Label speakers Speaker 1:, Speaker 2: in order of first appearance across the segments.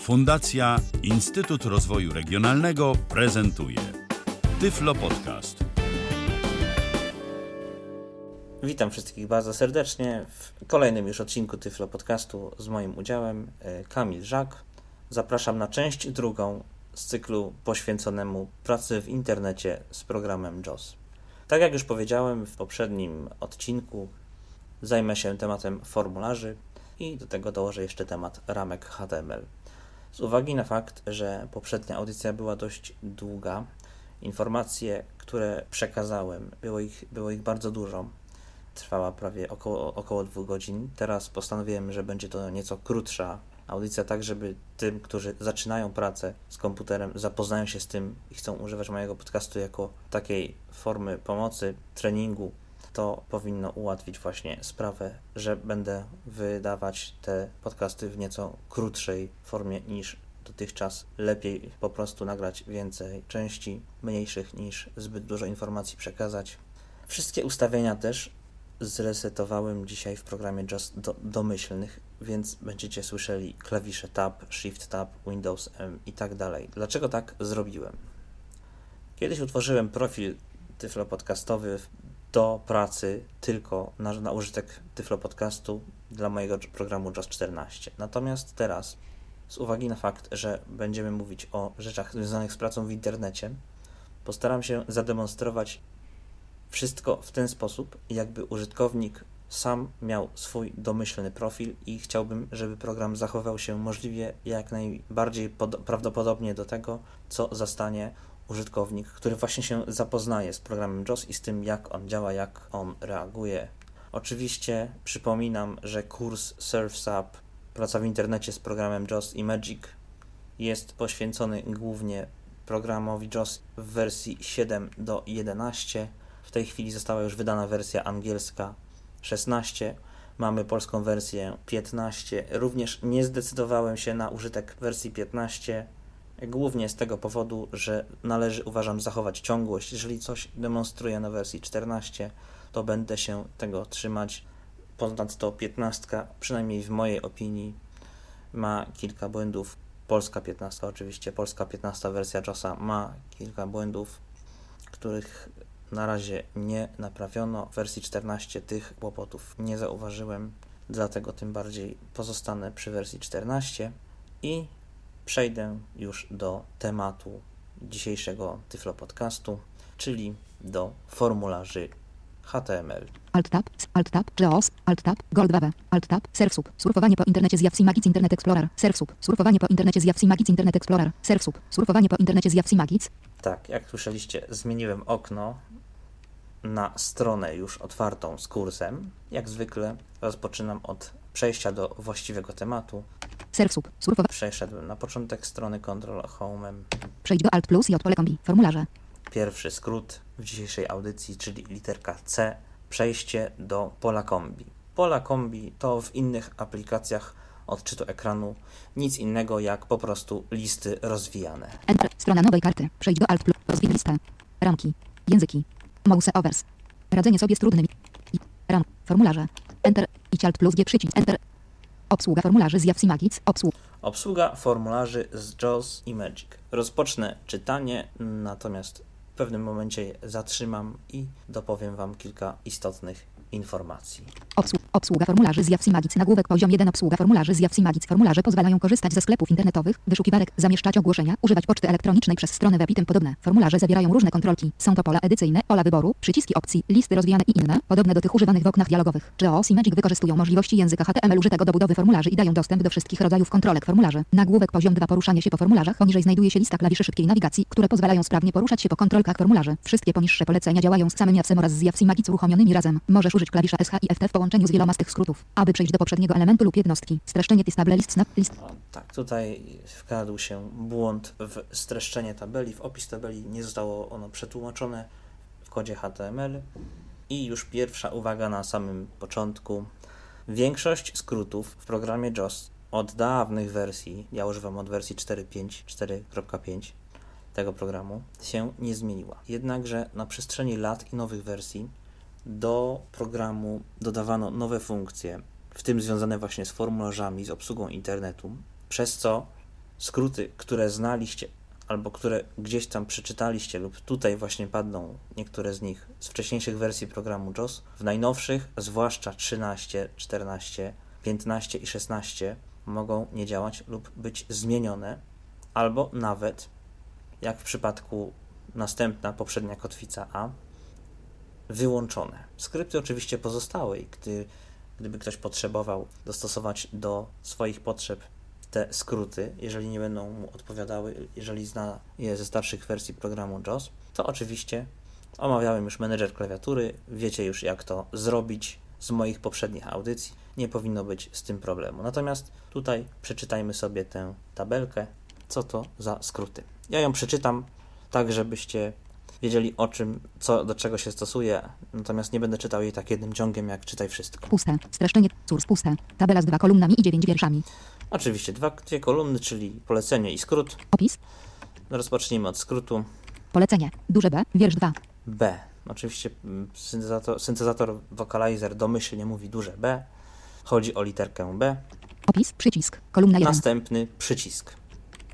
Speaker 1: Fundacja Instytut Rozwoju Regionalnego prezentuje Tyflo Podcast.
Speaker 2: Witam wszystkich bardzo serdecznie w kolejnym już odcinku Tyflo Podcastu z moim udziałem e, Kamil Żak. Zapraszam na część drugą z cyklu poświęconemu pracy w internecie z programem JOS. Tak jak już powiedziałem w poprzednim odcinku, zajmę się tematem formularzy i do tego dołożę jeszcze temat ramek HTML. Z uwagi na fakt, że poprzednia audycja była dość długa, informacje, które przekazałem, było ich, było ich bardzo dużo. Trwała prawie około, około dwóch godzin. Teraz postanowiłem, że będzie to nieco krótsza audycja, tak żeby tym, którzy zaczynają pracę z komputerem, zapoznają się z tym i chcą używać mojego podcastu jako takiej formy pomocy, treningu, to powinno ułatwić właśnie sprawę, że będę wydawać te podcasty w nieco krótszej formie niż dotychczas. Lepiej po prostu nagrać więcej części, mniejszych niż zbyt dużo informacji przekazać. Wszystkie ustawienia też zresetowałem dzisiaj w programie Just do, domyślnych, więc będziecie słyszeli klawisze Tab, Shift Tab, Windows M i tak dalej. Dlaczego tak zrobiłem? Kiedyś utworzyłem profil tyflo podcastowy do pracy tylko na, na użytek Tyflo Podcastu dla mojego programu JOS 14. Natomiast teraz, z uwagi na fakt, że będziemy mówić o rzeczach związanych z pracą w internecie, postaram się zademonstrować wszystko w ten sposób, jakby użytkownik sam miał swój domyślny profil i chciałbym, żeby program zachował się możliwie jak najbardziej prawdopodobnie do tego, co zastanie użytkownik, który właśnie się zapoznaje z programem JOS i z tym, jak on działa, jak on reaguje. Oczywiście przypominam, że kurs Surf's Up, praca w internecie z programem JOS i Magic jest poświęcony głównie programowi JOS w wersji 7 do 11. W tej chwili została już wydana wersja angielska 16. Mamy polską wersję 15. Również nie zdecydowałem się na użytek wersji 15 Głównie z tego powodu, że należy, uważam, zachować ciągłość. Jeżeli coś demonstruję na wersji 14, to będę się tego trzymać. Ponadto 15, przynajmniej w mojej opinii, ma kilka błędów. Polska 15, oczywiście, polska 15 wersja JOSa ma kilka błędów, których na razie nie naprawiono. W wersji 14 tych kłopotów nie zauważyłem, dlatego tym bardziej pozostanę przy wersji 14 i przejdę już do tematu dzisiejszego Tyflo Podcastu, czyli do formularzy HTML.
Speaker 3: Alt-Tab, Alt-Tab, JAWS, Alt-Tab, Goldwave, Alt-Tab, Surfsub, surfowanie po internecie z Yahoo Magic Internet Explorer, Surfsub, surfowanie po internecie z Yahoo Magic Internet Explorer, Surfsub, surfowanie po internecie z Yahoo Magic.
Speaker 2: Tak, jak słyszeliście, zmieniłem okno na stronę już otwartą z kursem. Jak zwykle rozpoczynam od przejścia do właściwego tematu.
Speaker 3: Surfsub, surfowa.
Speaker 2: Przeszedłem na początek strony Control Home'em.
Speaker 3: Przejdź do Alt plus i od pole kombi. Formularze.
Speaker 2: Pierwszy skrót w dzisiejszej audycji, czyli literka C. Przejście do pola kombi. Pola kombi to w innych aplikacjach odczytu ekranu nic innego jak po prostu listy rozwijane.
Speaker 3: Enter. Strona nowej karty. Przejdź do Alt plus. Rozwij listę. Ramki. Języki. Mouse overs. Radzenie sobie z trudnymi. Ram. Formularze. Enter. I Alt plus G przycisk. Enter. Obsługa formularzy z Yahoo Magic. Obsługa.
Speaker 2: Obsługa formularzy z JAWS i Magic. Rozpocznę czytanie, natomiast w pewnym momencie zatrzymam i dopowiem Wam kilka istotnych informacji.
Speaker 3: Obsługa, formularzy z Yahoo Magic. Nagłówek poziom 1. Obsługa formularzy z Yahoo Magic. Formularze pozwalają korzystać ze sklepów internetowych, wyszukiwarek, zamieszczać ogłoszenia, używać poczty elektronicznej przez stronę web i tym podobne. Formularze zawierają różne kontrolki. Są to pola edycyjne, pola wyboru, przyciski opcji, listy rozwijane i inne, podobne do tych używanych w oknach dialogowych. JAWS i Magic wykorzystują możliwości języka HTML użytego do budowy formularzy i dają dostęp do wszystkich rodzajów kontrolek formularzy. Nagłówek poziom 2. Poruszanie się po formularzach. Poniżej znajduje się lista klawiszy szybkiej nawigacji, które pozwalają sprawnie poruszać się po kontrolkach formularzy. Wszystkie poniższe polecenia działają z samym Jawsem oraz z Yahoo Magic uruchomionymi razem. Możesz użyć klawisza SH i FT w połączeniu z wieloma z tych skrótów, aby przejść do poprzedniego elementu lub jednostki. Streszczenie table list snap list.
Speaker 2: Tak, tutaj wkradł się błąd w streszczenie tabeli, w opis tabeli nie zostało ono przetłumaczone w kodzie HTML. I już pierwsza uwaga na samym początku. Większość skrótów w programie JOS od dawnych wersji, ja używam od wersji 4.5, 4.5 tego programu, się nie zmieniła. Jednakże na przestrzeni lat i nowych wersji do programu dodawano nowe funkcje, w tym związane właśnie z formularzami, z obsługą internetu, przez co skróty, które znaliście albo które gdzieś tam przeczytaliście lub tutaj właśnie padną niektóre z nich z wcześniejszych wersji programu JOS, w najnowszych, zwłaszcza 13, 14, 15 i 16 mogą nie działać lub być zmienione, albo nawet, jak w przypadku następna, poprzednia kotwica A, wyłączone. Skrypty oczywiście pozostały i gdy, gdyby ktoś potrzebował dostosować do swoich potrzeb te skróty, jeżeli nie będą mu odpowiadały, jeżeli zna je ze starszych wersji programu JOS, to oczywiście omawiałem już menedżer klawiatury, wiecie już jak to zrobić z moich poprzednich audycji, nie powinno być z tym problemu. Natomiast tutaj przeczytajmy sobie tę tabelkę, co to za skróty. Ja ją przeczytam tak, żebyście wiedzieli o czym, co do czego się stosuje, natomiast nie będę czytał jej tak jednym ciągiem, jak czytaj wszystko.
Speaker 3: Puste. Streszczenie. Source puste. Tabela z dwa kolumnami i dziewięć wierszami.
Speaker 2: Oczywiście dwa, dwie kolumny, czyli polecenie i skrót.
Speaker 3: Opis.
Speaker 2: Rozpocznijmy od skrótu
Speaker 3: Polecenie. Duże B. Wiersz 2.
Speaker 2: B. Oczywiście mm, syntezator, syntezator Vocalizer domyślnie mówi duże B. Chodzi o literkę B.
Speaker 3: Opis. Przycisk. Kolumna 1.
Speaker 2: Następny przycisk.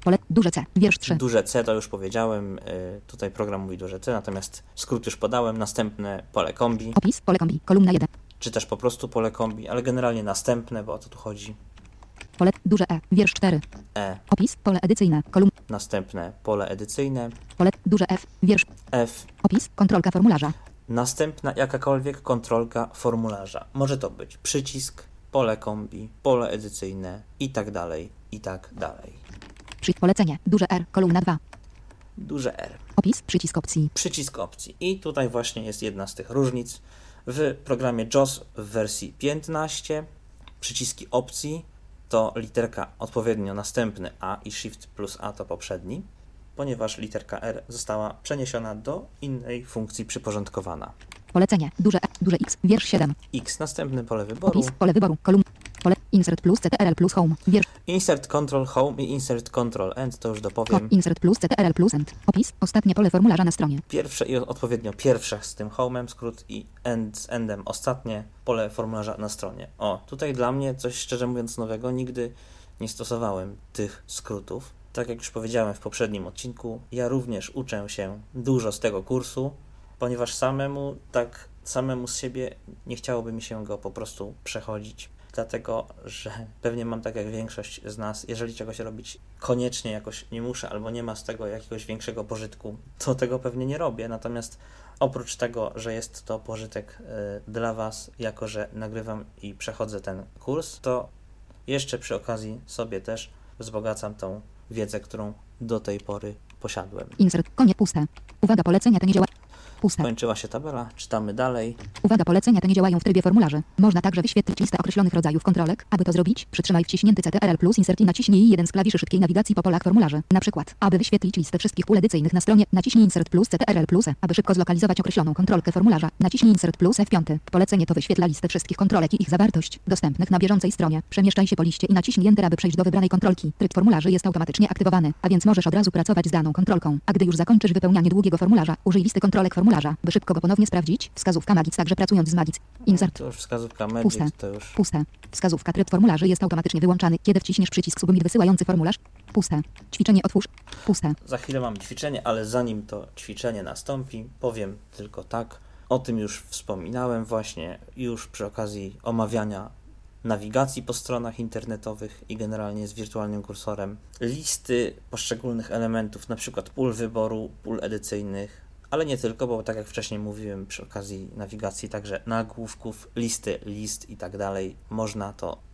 Speaker 3: Pole. Duże C. Wiersz 3.
Speaker 2: Duże C to już powiedziałem, y, tutaj program mówi duże C, natomiast skrót już podałem. Następne pole kombi,
Speaker 3: Opis. Pole kombi. Kolumna 1.
Speaker 2: czy też po prostu pole kombi, ale generalnie następne, bo o to tu chodzi.
Speaker 3: Pole. Duże E. Wiersz 4.
Speaker 2: E.
Speaker 3: Opis. Pole edycyjne. Kolumna.
Speaker 2: Następne pole edycyjne.
Speaker 3: Pole. Duże F. Wiersz.
Speaker 2: F.
Speaker 3: Opis. Kontrolka formularza.
Speaker 2: Następna jakakolwiek kontrolka formularza. Może to być przycisk, pole kombi, pole edycyjne i tak dalej, i tak dalej.
Speaker 3: Przy. Polecenie. Duże R. Kolumna 2.
Speaker 2: Duże R.
Speaker 3: Opis. Przycisk opcji.
Speaker 2: Przycisk opcji. I tutaj właśnie jest jedna z tych różnic. W programie JOS w wersji 15 przyciski opcji to literka odpowiednio następny A i Shift plus A to poprzedni, ponieważ literka R została przeniesiona do innej funkcji przyporządkowana.
Speaker 3: Polecenie. Duże. Duże X. Wiersz 7.
Speaker 2: X następny pole wyboru.
Speaker 3: Opis. Pole wyboru. Kolumna. Pole. Insert plus CTRL plus home. Wiersz.
Speaker 2: Insert Control Home i Insert Control End to już
Speaker 3: Ko.
Speaker 2: dopowiem.
Speaker 3: Insert plus CTRL plus end. Opis. Ostatnie pole formularza na stronie.
Speaker 2: Pierwsze i odpowiednio pierwsze z tym home'em skrót i end z endem ostatnie pole formularza na stronie. O, tutaj dla mnie coś szczerze mówiąc nowego, nigdy nie stosowałem tych skrótów. Tak jak już powiedziałem w poprzednim odcinku, ja również uczę się dużo z tego kursu, ponieważ samemu tak samemu z siebie nie chciałoby mi się go po prostu przechodzić. Dlatego, że pewnie mam tak jak większość z nas, jeżeli czegoś robić koniecznie jakoś nie muszę, albo nie ma z tego jakiegoś większego pożytku, to tego pewnie nie robię. Natomiast oprócz tego, że jest to pożytek y, dla Was, jako że nagrywam i przechodzę ten kurs, to jeszcze przy okazji sobie też wzbogacam tą wiedzę, którą do tej pory posiadłem.
Speaker 3: Insert. Konie puste. Uwaga. Polecenia te nie działa. Puste.
Speaker 2: Kończyła się tabela, czytamy dalej.
Speaker 3: Uwaga, polecenia te nie działają w trybie formularzy. Można także wyświetlić listę określonych rodzajów kontrolek. Aby to zrobić, przytrzymaj wciśnięty CTRL plus insert i naciśnij jeden z klawiszy szybkiej nawigacji po polach formularzy. Na przykład, aby wyświetlić listę wszystkich pól edycyjnych na stronie, naciśnij insert plus CTRL plus E. Aby szybko zlokalizować określoną kontrolkę formularza, naciśnij insert plus F5. Polecenie to wyświetla listę wszystkich kontrolek i ich zawartość, dostępnych na bieżącej stronie. Przemieszczaj się po liście i naciśnij Enter, aby przejść do wybranej kontrolki. Tryb formularzy jest automatycznie aktywowany, a więc możesz od razu pracować z daną kontrolką. A gdy już zakończysz wypełnianie długiego formularza, użyj listy kontrolek formularza, by szybko go ponownie sprawdzić. Wskazówka Magic także pracując z Magic. Insert.
Speaker 2: To już wskazówka Magic,
Speaker 3: Puste.
Speaker 2: to już
Speaker 3: Puste. Wskazówka tryb formularzy jest automatycznie wyłączany, kiedy wciśniesz przycisk Submit wysyłający formularz. Puste. Ćwiczenie otwórz. Puste.
Speaker 2: Za chwilę mam ćwiczenie, ale zanim to ćwiczenie nastąpi, powiem tylko tak. O tym już wspominałem właśnie już przy okazji omawiania nawigacji po stronach internetowych i generalnie z wirtualnym kursorem. Listy poszczególnych elementów, na przykład pól wyboru, pól edycyjnych, ale nie tylko, bo tak jak wcześniej mówiłem przy okazji nawigacji, także nagłówków, listy, list i tak dalej, można to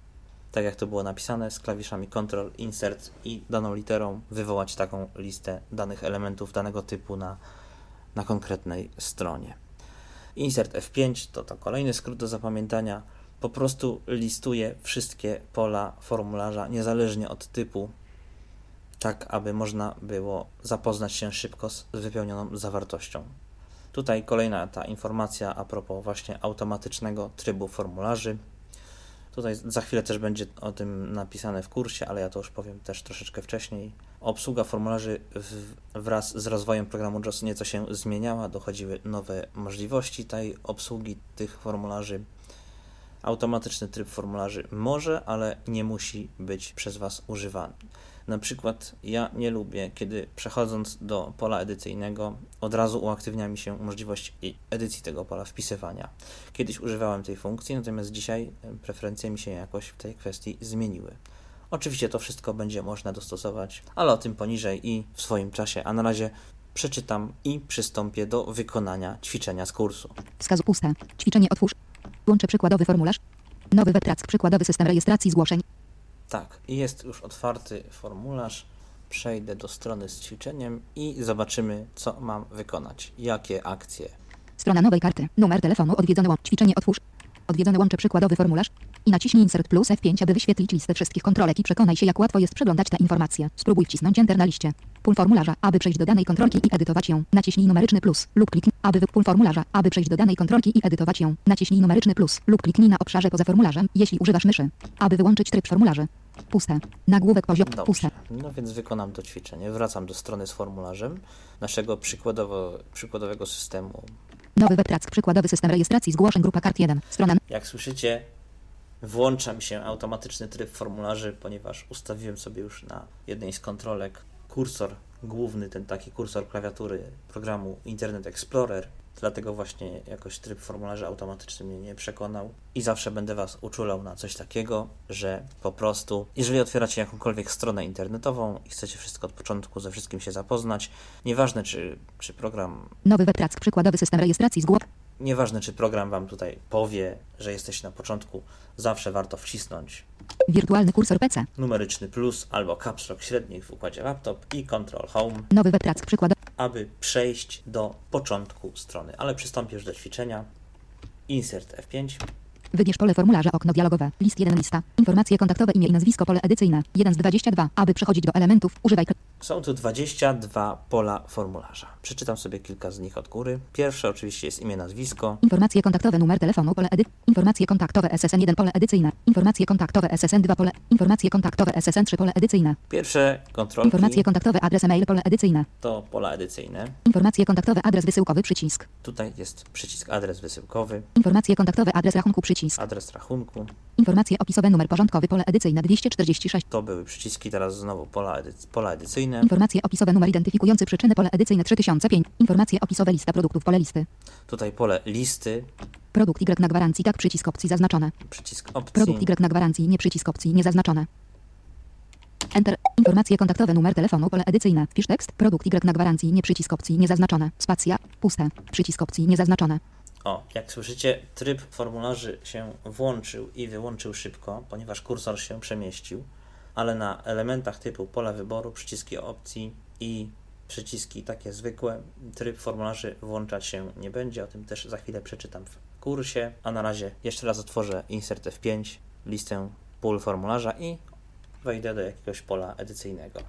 Speaker 2: tak jak to było napisane, z klawiszami Ctrl, Insert i daną literą wywołać taką listę danych elementów danego typu na, na konkretnej stronie. Insert F5 to, to kolejny skrót do zapamiętania. Po prostu listuje wszystkie pola formularza, niezależnie od typu, tak aby można było zapoznać się szybko z wypełnioną zawartością. Tutaj kolejna ta informacja a propos właśnie automatycznego trybu formularzy. Tutaj za chwilę też będzie o tym napisane w kursie, ale ja to już powiem też troszeczkę wcześniej. Obsługa formularzy wraz z rozwojem programu JOS nieco się zmieniała, dochodziły nowe możliwości tej obsługi tych formularzy. Automatyczny tryb formularzy może, ale nie musi być przez Was używany. Na przykład ja nie lubię, kiedy przechodząc do pola edycyjnego od razu uaktywnia mi się możliwość edycji tego pola, wpisywania. Kiedyś używałem tej funkcji, natomiast dzisiaj preferencje mi się jakoś w tej kwestii zmieniły. Oczywiście to wszystko będzie można dostosować, ale o tym poniżej i w swoim czasie. A na razie przeczytam i przystąpię do wykonania ćwiczenia z kursu.
Speaker 3: Wskazu puste. Ćwiczenie otwórz. Łączę przykładowy formularz. Nowy webtrack. Przykładowy system rejestracji zgłoszeń.
Speaker 2: Tak, jest już otwarty formularz. Przejdę do strony z ćwiczeniem i zobaczymy, co mam wykonać. Jakie akcje.
Speaker 3: Strona nowej karty. Numer telefonu odwiedzony łącz. Ćwiczenie otwórz. Odwiedzony łączę przykładowy formularz. I naciśnij Insert plus F5, aby wyświetlić listę wszystkich kontrolek i przekonaj się, jak łatwo jest przeglądać te informacje. Spróbuj wcisnąć Enter na liście. Pól formularza, aby przejść do danej kontrolki i edytować ją. Naciśnij numeryczny plus lub kliknij, aby wy pól formularza, aby przejść do danej kontrolki i edytować ją. Naciśnij numeryczny plus lub kliknij na obszarze poza formularzem, jeśli używasz myszy. Aby wyłączyć tryb formularzy. Puste. Nagłówek poziom.
Speaker 2: Dobrze.
Speaker 3: Puste.
Speaker 2: No więc wykonam to ćwiczenie. Wracam do strony z formularzem naszego przykładowo, przykładowego systemu.
Speaker 3: Nowy webtrack. Przykładowy system rejestracji zgłoszeń. Grupa kart 1. Strona
Speaker 2: Jak słyszycie, włącza mi się automatyczny tryb formularzy, ponieważ ustawiłem sobie już na jednej z kontrolek kursor główny, ten taki kursor klawiatury programu Internet Explorer. Dlatego właśnie jakoś tryb formularzy automatyczny mnie nie przekonał i zawsze będę Was uczulał na coś takiego, że po prostu, jeżeli otwieracie jakąkolwiek stronę internetową i chcecie wszystko od początku ze wszystkim się zapoznać, nieważne czy, czy program
Speaker 3: Nowy webtrack. Przykładowy system rejestracji zgłoszeń.
Speaker 2: Nieważne, czy program Wam tutaj powie, że jesteście na początku, zawsze warto wcisnąć
Speaker 3: Wirtualny kursor PC.
Speaker 2: numeryczny plus albo caps lock średnik w układzie laptop i Control Home,
Speaker 3: Nowy webtrack. Przykładowy.
Speaker 2: Aby przejść do początku strony. Ale przystąpię już do ćwiczenia. Insert F5.
Speaker 3: Wybierz pole formularza, okno dialogowe, list 1 lista, informacje kontaktowe, imię i nazwisko, pole edycyjne, 1 z 22. Aby przechodzić do elementów, używaj
Speaker 2: Są tu 22 pola formularza. Przeczytam sobie kilka z nich od góry. Pierwsze oczywiście jest imię, nazwisko.
Speaker 3: informacje kontaktowe, numer telefonu, pole edy, informacje kontaktowe SSN 1 pole edycyjne, informacje kontaktowe SSN 2 pole, informacje kontaktowe SSN 3 pole edycyjne,
Speaker 2: Pierwsze kontrolki
Speaker 3: informacje kontaktowe adres e-mail pole edycyjne,
Speaker 2: to pola edycyjne.
Speaker 3: informacje kontaktowe adres wysyłkowy przycisk,
Speaker 2: Tutaj jest przycisk adres wysyłkowy,
Speaker 3: informacje kontaktowe adres rachunku przycisk,
Speaker 2: adres rachunku.
Speaker 3: informacje opisowe numer porządkowy pole edycyjne 246,
Speaker 2: To były przyciski, teraz znowu pola, pola edycyjne.
Speaker 3: Informacje opisowe numer identyfikujący przyczynę pole edycyjne 3005, informacje opisowe lista produktów pole listy,
Speaker 2: Tutaj pole listy,
Speaker 3: produkt Y na gwarancji tak przycisk opcji zaznaczone,
Speaker 2: przycisk opcji,
Speaker 3: produkt Y na gwarancji nie przycisk opcji niezaznaczone. Enter. Informacje kontaktowe, numer telefonu, pole edycyjne. Wpisz tekst. Produkt Y na gwarancji, nie przycisk opcji, niezaznaczone. Spacja. Puste. Przycisk opcji, niezaznaczone.
Speaker 2: O, jak słyszycie, tryb formularzy się włączył i wyłączył szybko, ponieważ kursor się przemieścił, ale na elementach typu pole wyboru, przyciski opcji i przyciski takie zwykłe, tryb formularzy włączać się nie będzie. O tym też za chwilę przeczytam w kursie. A na razie jeszcze raz otworzę Insert F5, listę pól formularza i wejdę do jakiegoś pola edycyjnego.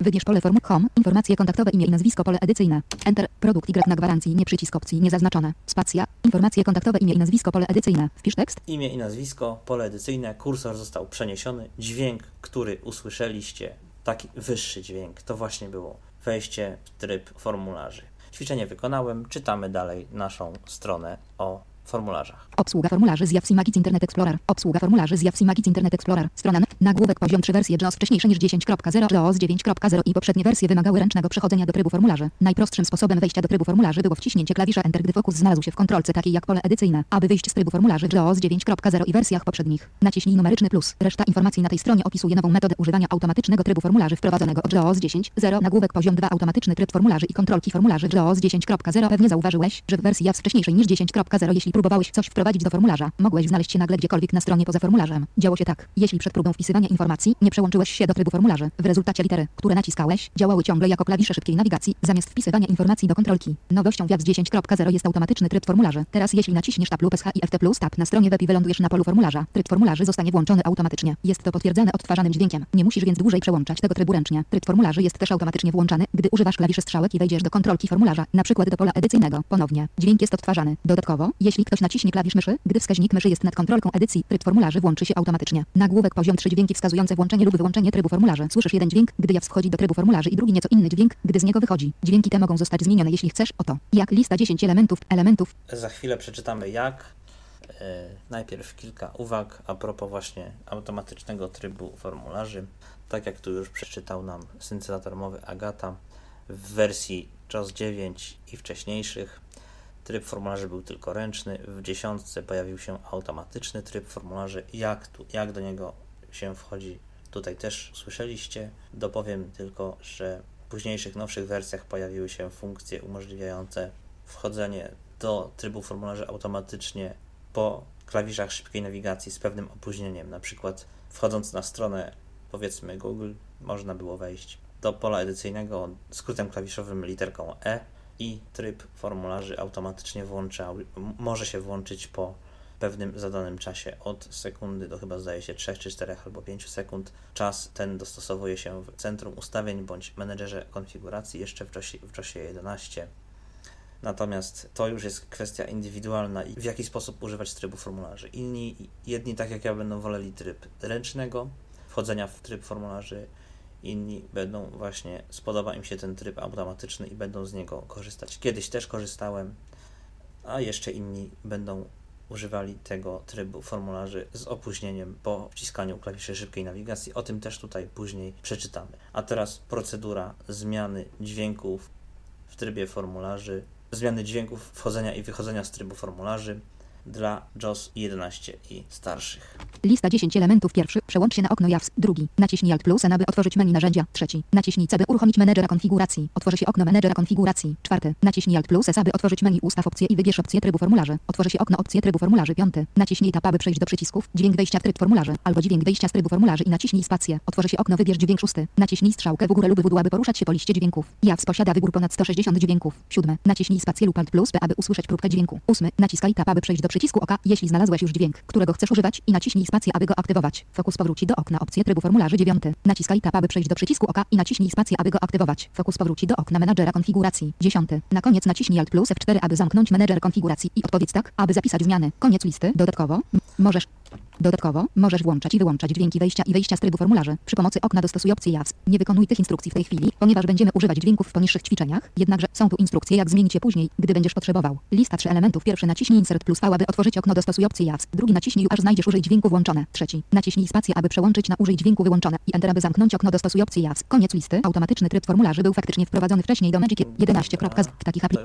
Speaker 3: Wybierz pole formu home. Informacje kontaktowe, imię i nazwisko, pole edycyjne. Enter. Produkt Y na gwarancji, nie przycisk opcji, niezaznaczone. Spacja. Informacje kontaktowe, imię i nazwisko, pole edycyjne. Wpisz tekst.
Speaker 2: Imię i nazwisko, pole edycyjne, kursor został przeniesiony. Dźwięk, który usłyszeliście, taki wyższy dźwięk, to właśnie było wejście w tryb formularzy. Ćwiczenie wykonałem, czytamy dalej naszą stronę o formularzach.
Speaker 3: Obsługa formularzy z Yahoo Magic Internet Explorer. Obsługa formularzy z Yahoo Magic Internet Explorer. Strona nagłówek poziom 3 wersje JAWS wcześniejsze niż 10.0 JAWS 9.0 i poprzednie wersje wymagały ręcznego przechodzenia do trybu formularzy. Najprostszym sposobem wejścia do trybu formularzy było wciśnięcie klawisza Enter, gdy fokus znalazł się w kontrolce takiej jak pole edycyjne. Aby wyjść z trybu formularzy w JAWS 9.0 i wersjach poprzednich, naciśnij numeryczny plus. Reszta informacji na tej stronie opisuje nową metodę używania automatycznego trybu formularzy wprowadzonego od JAWS 10.0 nagłówek poziom 2 automatyczny tryb formularzy i kontrolki formularzy JAWS 10.0 pewnie zauważyłeś, że w wersji JAWS wcześniejszej niż 10.0 jeśli próbowałeś coś wprowadzić do formularza, mogłeś znaleźć się nagle gdziekolwiek na stronie poza formularzem. Działo się tak. Jeśli przed próbą wpisywania informacji nie przełączyłeś się do trybu formularzy, w rezultacie litery, które naciskałeś, działały ciągle jako klawisze szybkiej nawigacji, zamiast wpisywania informacji do kontrolki. Nowością w JAWS 10.0 jest automatyczny tryb formularzy. Teraz jeśli naciśniesz Tab lub SH i FT plus Tab na stronie web i wylądujesz na polu formularza, tryb formularzy zostanie włączony automatycznie. Jest to potwierdzane odtwarzanym dźwiękiem. Nie musisz więc dłużej przełączać tego trybu ręcznie. Tryb formularzy jest też automatycznie włączany, gdy używasz klawiszy strzałek i wejdziesz do kontrolki formularza, na przykład do pola edycyjnego. Ponownie, dźwięk jest odtwarzany. Dodatkowo, jeśli ktoś naciśnie klawisz myszy, gdy wskaźnik myszy jest nad kontrolką edycji, tryb formularzy włączy się automatycznie. Nagłówek poziom 3 dźwięki wskazujące włączenie lub wyłączenie trybu formularzy. Słyszysz jeden dźwięk, gdy JAWS wchodzi do trybu formularzy i drugi nieco inny dźwięk, gdy z niego wychodzi. Dźwięki te mogą zostać zmienione jeśli chcesz. Oto, jak lista 10 elementów, elementów,
Speaker 2: Za chwilę przeczytamy jak. najpierw kilka uwag a propos właśnie automatycznego trybu formularzy. Tak jak tu już przeczytał nam syntezator mowy Agata, w wersji JOS 9 i wcześniejszych tryb formularzy był tylko ręczny. W dziesiątce pojawił się automatyczny tryb formularzy. Jak, tu, jak do niego się wchodzi, tutaj też słyszeliście. Dopowiem tylko, że w późniejszych, nowszych wersjach pojawiły się funkcje umożliwiające wchodzenie do trybu formularzy automatycznie po klawiszach szybkiej nawigacji z pewnym opóźnieniem. Na przykład wchodząc na stronę powiedzmy Google, można było wejść do pola edycyjnego skrótem klawiszowym literką E i tryb formularzy automatycznie włącza, może się włączyć po pewnym zadanym czasie od sekundy do chyba zdaje się 3 czy 4 albo 5 sekund. Czas ten dostosowuje się w centrum ustawień bądź menedżerze konfiguracji jeszcze w JOSie, w JOSie 11. Natomiast to już jest kwestia indywidualna i w jaki sposób używać trybu formularzy. Inni, jedni tak jak ja będą woleli tryb ręcznego, wchodzenia w tryb formularzy, inni będą właśnie, spodoba im się ten tryb automatyczny i będą z niego korzystać. Kiedyś też korzystałem, a jeszcze inni będą używali tego trybu formularzy z opóźnieniem po wciskaniu klawiszy szybkiej nawigacji. O tym też tutaj później przeczytamy. A teraz procedura zmiany dźwięków w trybie formularzy, zmiany dźwięków wchodzenia i wychodzenia z trybu formularzy dla JOS 11 i starszych.
Speaker 3: Lista 10 elementów pierwszy. Przełącz się na okno JAWS. Drugi. Naciśnij Alt plus aby otworzyć menu narzędzia. Trzeci. Naciśnij C, uruchomić menedżera konfiguracji. Otworzy się okno menedżera konfiguracji. Czwarty. Naciśnij Alt plus aby otworzyć menu ustaw opcje i wybierz opcję trybu formularzy. Otworzy się okno opcje trybu formularzy. Piąty. Naciśnij Tab, aby przejść do przycisków. Dźwięk wejścia w tryb formularzy. Albo dźwięk wyjścia z trybu formularzy i naciśnij spację. Otworzy się okno wybierz dźwięk szósty. Naciśnij strzałkę w górę lub w dół, aby poruszać się po liście dźwięków. JAWS posiada wybór ponad 160 dźwięków. Siódmy. Naciśnij spację lub Alt plus aby usłyszeć próbkę dźwięku. Ósmy. Naciskaj Tab, aby przejść do przycisku oka, jeśli znalazłeś już dźwięk, którego chcesz używać i naciśnij spację, aby go aktywować. Fokus powróci do okna opcje trybu formularzy 9. Naciskaj tab, aby przejść do przycisku oka i naciśnij spację, aby go aktywować. Fokus powróci do okna menadżera konfiguracji 10. Na koniec naciśnij Alt plus F4, aby zamknąć menedżer konfiguracji i odpowiedz tak, aby zapisać zmiany. Koniec listy. Dodatkowo możesz Dodatkowo, możesz włączać i wyłączać dźwięki wejścia i wyjścia z trybu formularzy. Przy pomocy okna dostosuj opcję JAWS. Nie wykonuj tych instrukcji w tej chwili, ponieważ będziemy używać dźwięków w poniższych ćwiczeniach, jednakże są tu instrukcje jak zmienić je później, gdy będziesz potrzebował. Lista 3 elementów. Pierwszy naciśnij Insert plus V, aby otworzyć okno dostosuj opcję JAWS. Drugi naciśnij aż znajdziesz użyj dźwięku włączone. Trzeci. Naciśnij spację, aby przełączyć na użyj dźwięku wyłączone i Enter, aby zamknąć okno dostosuj opcję JAWS. Koniec listy. Automatyczny tryb formularzy był faktycznie wprowadzony wcześniej do Magic 11. W takich
Speaker 2: Magicu.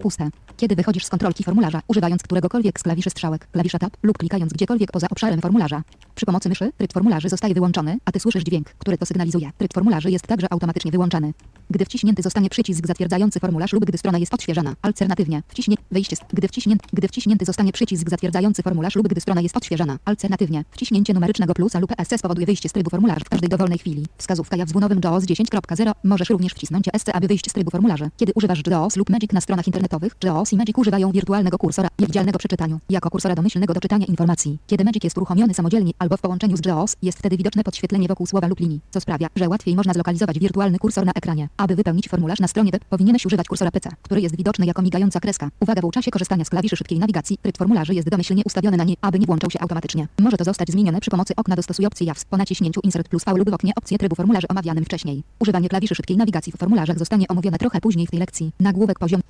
Speaker 3: Puste. Kiedy wychodzisz z kontrolki formularza, używając któregokolwiek z klawiszy strzałek, klawisza Tab lub klikając gdziekolwiek poza obszarem formularza, przy pomocy myszy tryb formularzy zostaje wyłączony, a ty słyszysz dźwięk, który to sygnalizuje. Tryb formularzy jest także automatycznie wyłączany. Gdy wciśnięty zostanie przycisk zatwierdzający formularz lub gdy strona jest odświeżana. Alternatywnie, wciśnie, wyjście z, gdy, gdy wciśnięty zostanie przycisk zatwierdzający formularz lub gdy strona jest odświeżana. Alternatywnie, wciśnięcie numerycznego plusa lub ESC spowoduje wyjście z trybu formularzy w każdej dowolnej chwili. Wskazówka jak w nowym JAWS 10.0. Możesz również wcisnąć ESC, aby wyjść z trybu formularzy. Kiedy używasz JAWS lub Magic na stronach internetowych, JAWS i Magic używają wirtualnego kursora, niewidzialnego przy czytaniu, jako kursora domyślnego do czytania informacji. Kiedy Magic jest uruchomiony samodzielnie albo w połączeniu z JAWS, jest wtedy widoczne podświetlenie wokół słowa lub linii, co sprawia, że łatwiej można zlokalizować wirtualny kursor na ekranie. Aby wypełnić formularz na stronie web, powinieneś używać kursora PC, który jest widoczny jako migająca kreska. Uwaga, w czasie korzystania z klawiszy szybkiej nawigacji, tryb formularzy jest domyślnie ustawiony na nie, aby nie włączał się automatycznie. Może to zostać zmienione przy pomocy okna dostosuj opcji JAWS po naciśnięciu Insert plus V lub w oknie opcję trybu formularzy omawianym wcześniej. Używanie klawiszy szybkiej nawigacji w formularzach zostanie omówione trochę później w tej lekcji. Nagłówek poziom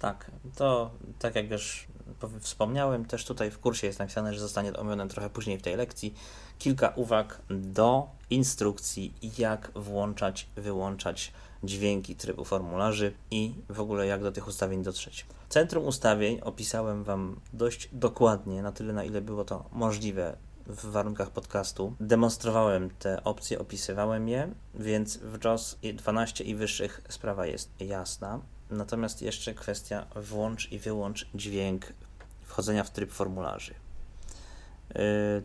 Speaker 2: Tak, to tak jak już wspomniałem, też tutaj w kursie jest napisane, że zostanie omówione trochę później w tej lekcji. Kilka uwag do instrukcji, jak włączać, wyłączać dźwięki trybu formularzy i w ogóle jak do tych ustawień dotrzeć. Centrum ustawień opisałem Wam dość dokładnie, na tyle na ile było to możliwe w warunkach podcastu. Demonstrowałem te opcje, opisywałem je, więc w JOS 12 i wyższych sprawa jest jasna. Natomiast jeszcze kwestia włącz i wyłącz dźwięk wchodzenia w tryb formularzy. Yy,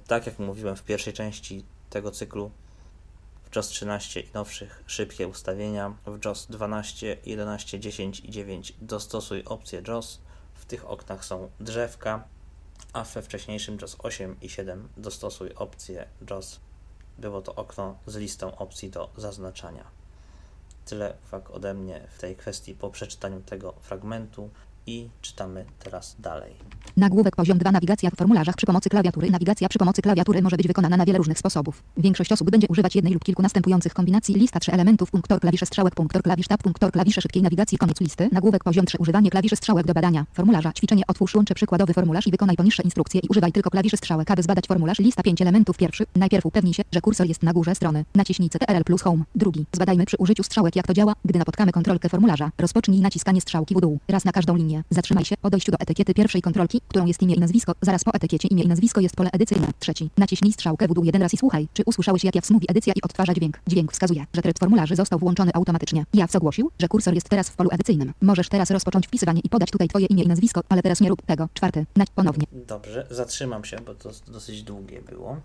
Speaker 2: tak jak mówiłem w pierwszej części tego cyklu, w JOS 13 i nowszych szybkie ustawienia, w JOS 12, 11, 10 i 9 dostosuj opcję JOS. W tych oknach są drzewka, a we wcześniejszym JOS 8 i 7 dostosuj opcję JOS. Było to okno z listą opcji do zaznaczania. Tyle uwag ode mnie w tej kwestii po przeczytaniu tego fragmentu. I czytamy teraz dalej.
Speaker 3: Nagłówek poziom 2 nawigacja w formularzach przy pomocy klawiatury. Nawigacja przy pomocy klawiatury może być wykonana na wiele różnych sposobów. Większość osób będzie używać jednej lub kilku następujących kombinacji. Lista 3 elementów, punktor klawisze strzałek, punktor klawisz tab, punktor klawisze szybkiej nawigacji, koniec listy. Nagłówek poziom 3 używanie klawiszy strzałek do badania. Formularza, ćwiczenie otwórz łącze przykładowy formularz i wykonaj poniższe instrukcje i używaj tylko klawiszy strzałek, aby zbadać formularz. Lista 5 elementów. Pierwszy, najpierw upewnij się, że kursor jest na górze strony. Naciśnij CTRL plus home. Drugi, zbadajmy przy użyciu strzałek jak to działa, gdy napotkamy kontrolkę formularza. Rozpocznij naciskanie strzałki w dół. Raz na każdą linię. Zatrzymaj się po dojściu do etykiety pierwszej kontrolki, którą jest imię i nazwisko. Zaraz po etykiecie imię i nazwisko jest pole edycyjne. Trzeci. Naciśnij strzałkę w dół jeden raz i słuchaj, czy usłyszałeś jak Jaws edycja i odtwarza dźwięk. Dźwięk wskazuje, że tryb formularzy został włączony automatycznie. Jaws ogłosił, że kursor jest teraz w polu edycyjnym. Możesz teraz rozpocząć wpisywanie i podać tutaj twoje imię i nazwisko, ale teraz nie rób tego. Czwarty. Nać ponownie.
Speaker 2: Dobrze, zatrzymam się, bo to dosyć długie było.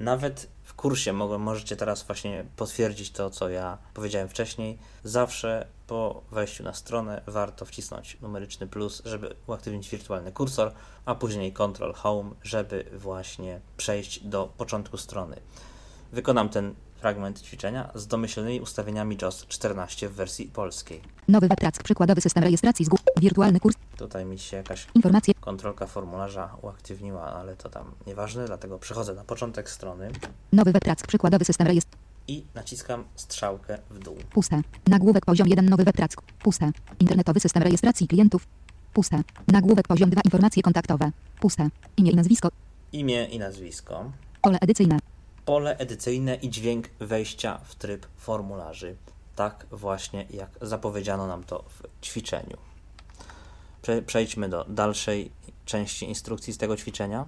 Speaker 2: Nawet w kursie mogę, możecie teraz właśnie potwierdzić to, co ja powiedziałem wcześniej. Zawsze po wejściu na stronę warto wcisnąć numeryczny plus, żeby uaktywnić wirtualny kursor, a później Ctrl Home, żeby właśnie przejść do początku strony. Wykonam ten fragment ćwiczenia z domyślnymi ustawieniami JOS 14 w wersji polskiej.
Speaker 3: Nowy webtrack, przykładowy system rejestracji z. Wirtualny kurs.
Speaker 2: Tutaj mi się jakaś
Speaker 3: Informacje.
Speaker 2: kontrolka formularza uaktywniła, ale to tam nieważne, dlatego przechodzę na początek strony
Speaker 3: Nowy webtrack, przykładowy system rejestracji.
Speaker 2: I naciskam strzałkę w dół.
Speaker 3: Puste. Nagłówek poziom 1 nowy webtrack. Puste. Internetowy system rejestracji klientów. Puste. Nagłówek poziom 2 informacje kontaktowe. Puste. Imię i nazwisko.
Speaker 2: Imię i nazwisko,
Speaker 3: Pole edycyjne.
Speaker 2: pole edycyjne i dźwięk wejścia w tryb formularzy. Tak właśnie jak zapowiedziano nam to w ćwiczeniu. Prze- Przejdźmy do dalszej części instrukcji z tego ćwiczenia.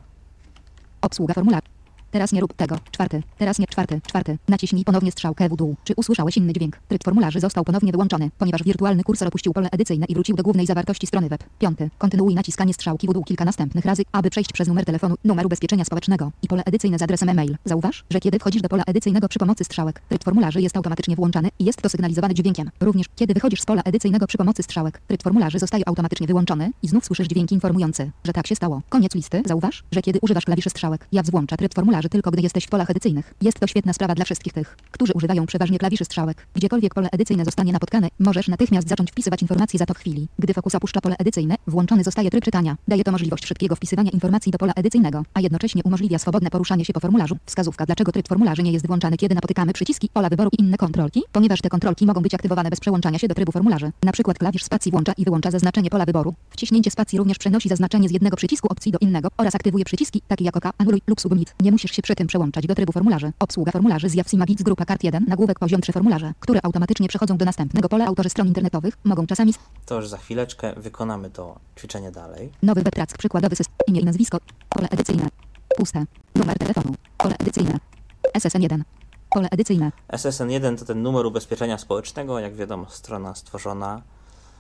Speaker 3: Obsługa formularza. Teraz nie rób tego. Czwarty. Teraz nie. Czwarty. Czwarty. Naciśnij ponownie strzałkę w dół. Czy usłyszałeś inny dźwięk? Tryb formularzy został ponownie wyłączony, ponieważ wirtualny kursor opuścił pole edycyjne i wrócił do głównej zawartości strony web. Piąty. Kontynuuj naciskanie strzałki w dół kilka następnych razy, aby przejść przez numer telefonu, numer ubezpieczenia społecznego i pole edycyjne z adresem e-mail. Zauważ, że kiedy wchodzisz do pola edycyjnego przy pomocy strzałek, tryb formularzy jest automatycznie włączany i jest to sygnalizowane dźwiękiem. Również kiedy wychodzisz z pola edycyjnego przy pomocy strzałek, tryb formularzy zostaje automatycznie wyłączony i znów słyszysz dźwięk informujący, że tak się stało. Koniec listy. Zauważ, że kiedy używasz klawiszy strzałek, włącza tryb formularzy tylko gdy jesteś w polach edycyjnych. Jest to świetna sprawa dla wszystkich tych, którzy używają przeważnie klawiszy strzałek. Gdziekolwiek pole edycyjne zostanie napotkane, możesz natychmiast zacząć wpisywać informacje za to chwili. Gdy fokus opuszcza pole edycyjne, włączony zostaje tryb czytania. Daje to możliwość szybkiego wpisywania informacji do pola edycyjnego, a jednocześnie umożliwia swobodne poruszanie się po formularzu. Wskazówka, dlaczego tryb formularzy nie jest włączany, kiedy napotykamy przyciski pola wyboru i inne kontrolki, ponieważ te kontrolki mogą być aktywowane bez przełączania się do trybu formularzy. Na przykład klawisz spacji włącza i wyłącza zaznaczenie pola wyboru. Wciśnięcie spacji również przenosi zaznaczenie z jednego przycisku opcji do innego oraz aktywuje przyciski takie jak anuluj lub submit. Nie musisz się przy tym przełączać do trybu formularzy. Obsługa formularzy z Jawsi Magic z grupa kart 1, nagłówek poziom 3 formularze, które automatycznie przechodzą do następnego pola. Autorzy stron internetowych mogą czasami
Speaker 2: To już za chwileczkę wykonamy to ćwiczenie dalej.
Speaker 3: Nowy webtrack, przykładowy system, imię i nazwisko, pole edycyjne, puste, numer telefonu, pole edycyjne, SSN1, pole edycyjne,
Speaker 2: SSN1 to ten numer ubezpieczenia społecznego, jak wiadomo, strona stworzona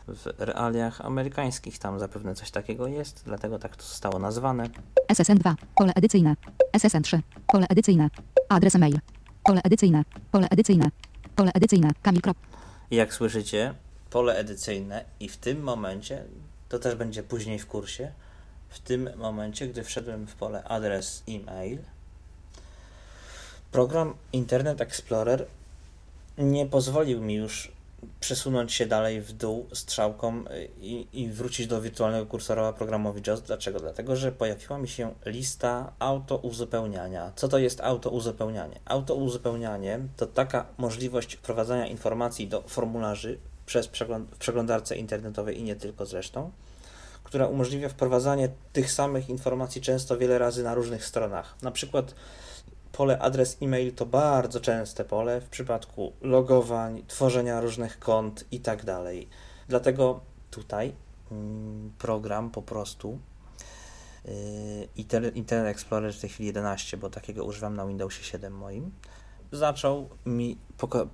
Speaker 2: w realiach amerykańskich, tam zapewne coś takiego jest, dlatego tak to zostało nazwane.
Speaker 3: SSN2, pole edycyjne, SSN3, pole edycyjne, adres e-mail, pole edycyjne, pole edycyjne, pole edycyjne, Kamil.
Speaker 2: Jak słyszycie, pole edycyjne i w tym momencie, to też będzie później w kursie, w tym momencie, gdy wszedłem w pole adres e-mail, program Internet Explorer nie pozwolił mi już przesunąć się dalej w dół strzałką y, i, i wrócić do wirtualnego kursora programowi JOS. Dlaczego? Dlatego, że pojawiła mi się lista auto-uzupełniania. Co to jest auto-uzupełnianie? Auto-uzupełnianie to taka możliwość wprowadzania informacji do formularzy przez przegląd- w przeglądarce internetowej i nie tylko zresztą, która umożliwia wprowadzanie tych samych informacji często wiele razy na różnych stronach. Na przykład pole adres e-mail to bardzo częste pole w przypadku logowań, tworzenia różnych kont i tak dalej. Dlatego tutaj mm, program po prostu yy, Inter- Internet Explorer w tej chwili 11, bo takiego używam na Windowsie 7 moim, zaczął mi,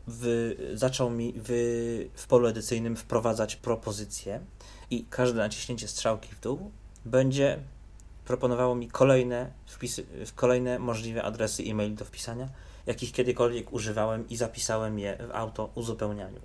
Speaker 2: wy, zaczął mi wy, w polu edycyjnym wprowadzać propozycje i każde naciśnięcie strzałki w dół będzie proponowało mi kolejne wpisy, kolejne możliwe adresy e-mail do wpisania, jakich kiedykolwiek używałem i zapisałem je w auto uzupełnianiu.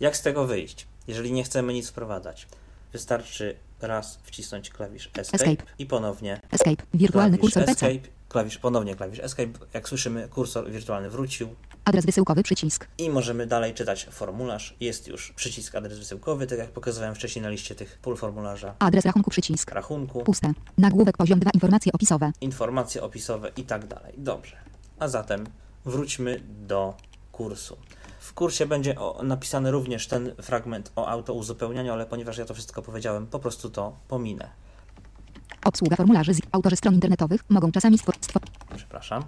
Speaker 2: Jak z tego wyjść, jeżeli nie chcemy nic wprowadzać? Wystarczy raz wcisnąć klawisz escape,
Speaker 3: Escape.
Speaker 2: i ponownie
Speaker 3: Escape, wirtualny
Speaker 2: klawisz
Speaker 3: kursor
Speaker 2: escape, klawisz, ponownie klawisz escape. Jak słyszymy, kursor wirtualny wrócił
Speaker 3: Adres wysyłkowy przycisk.
Speaker 2: I możemy dalej czytać formularz. Jest już przycisk adres wysyłkowy, tak jak pokazywałem wcześniej na liście tych pól formularza.
Speaker 3: Adres rachunku przycisk.
Speaker 2: Rachunku,
Speaker 3: Puste. Nagłówek poziom 2 informacje opisowe.
Speaker 2: informacje opisowe i tak dalej. Dobrze. A zatem wróćmy do kursu. W kursie będzie o, napisany również ten fragment o autouzupełnianiu, ale ponieważ ja to wszystko powiedziałem, po prostu to pominę.
Speaker 3: Obsługa formularzy z autorzy stron internetowych mogą czasami stworzyć.
Speaker 2: Przepraszam.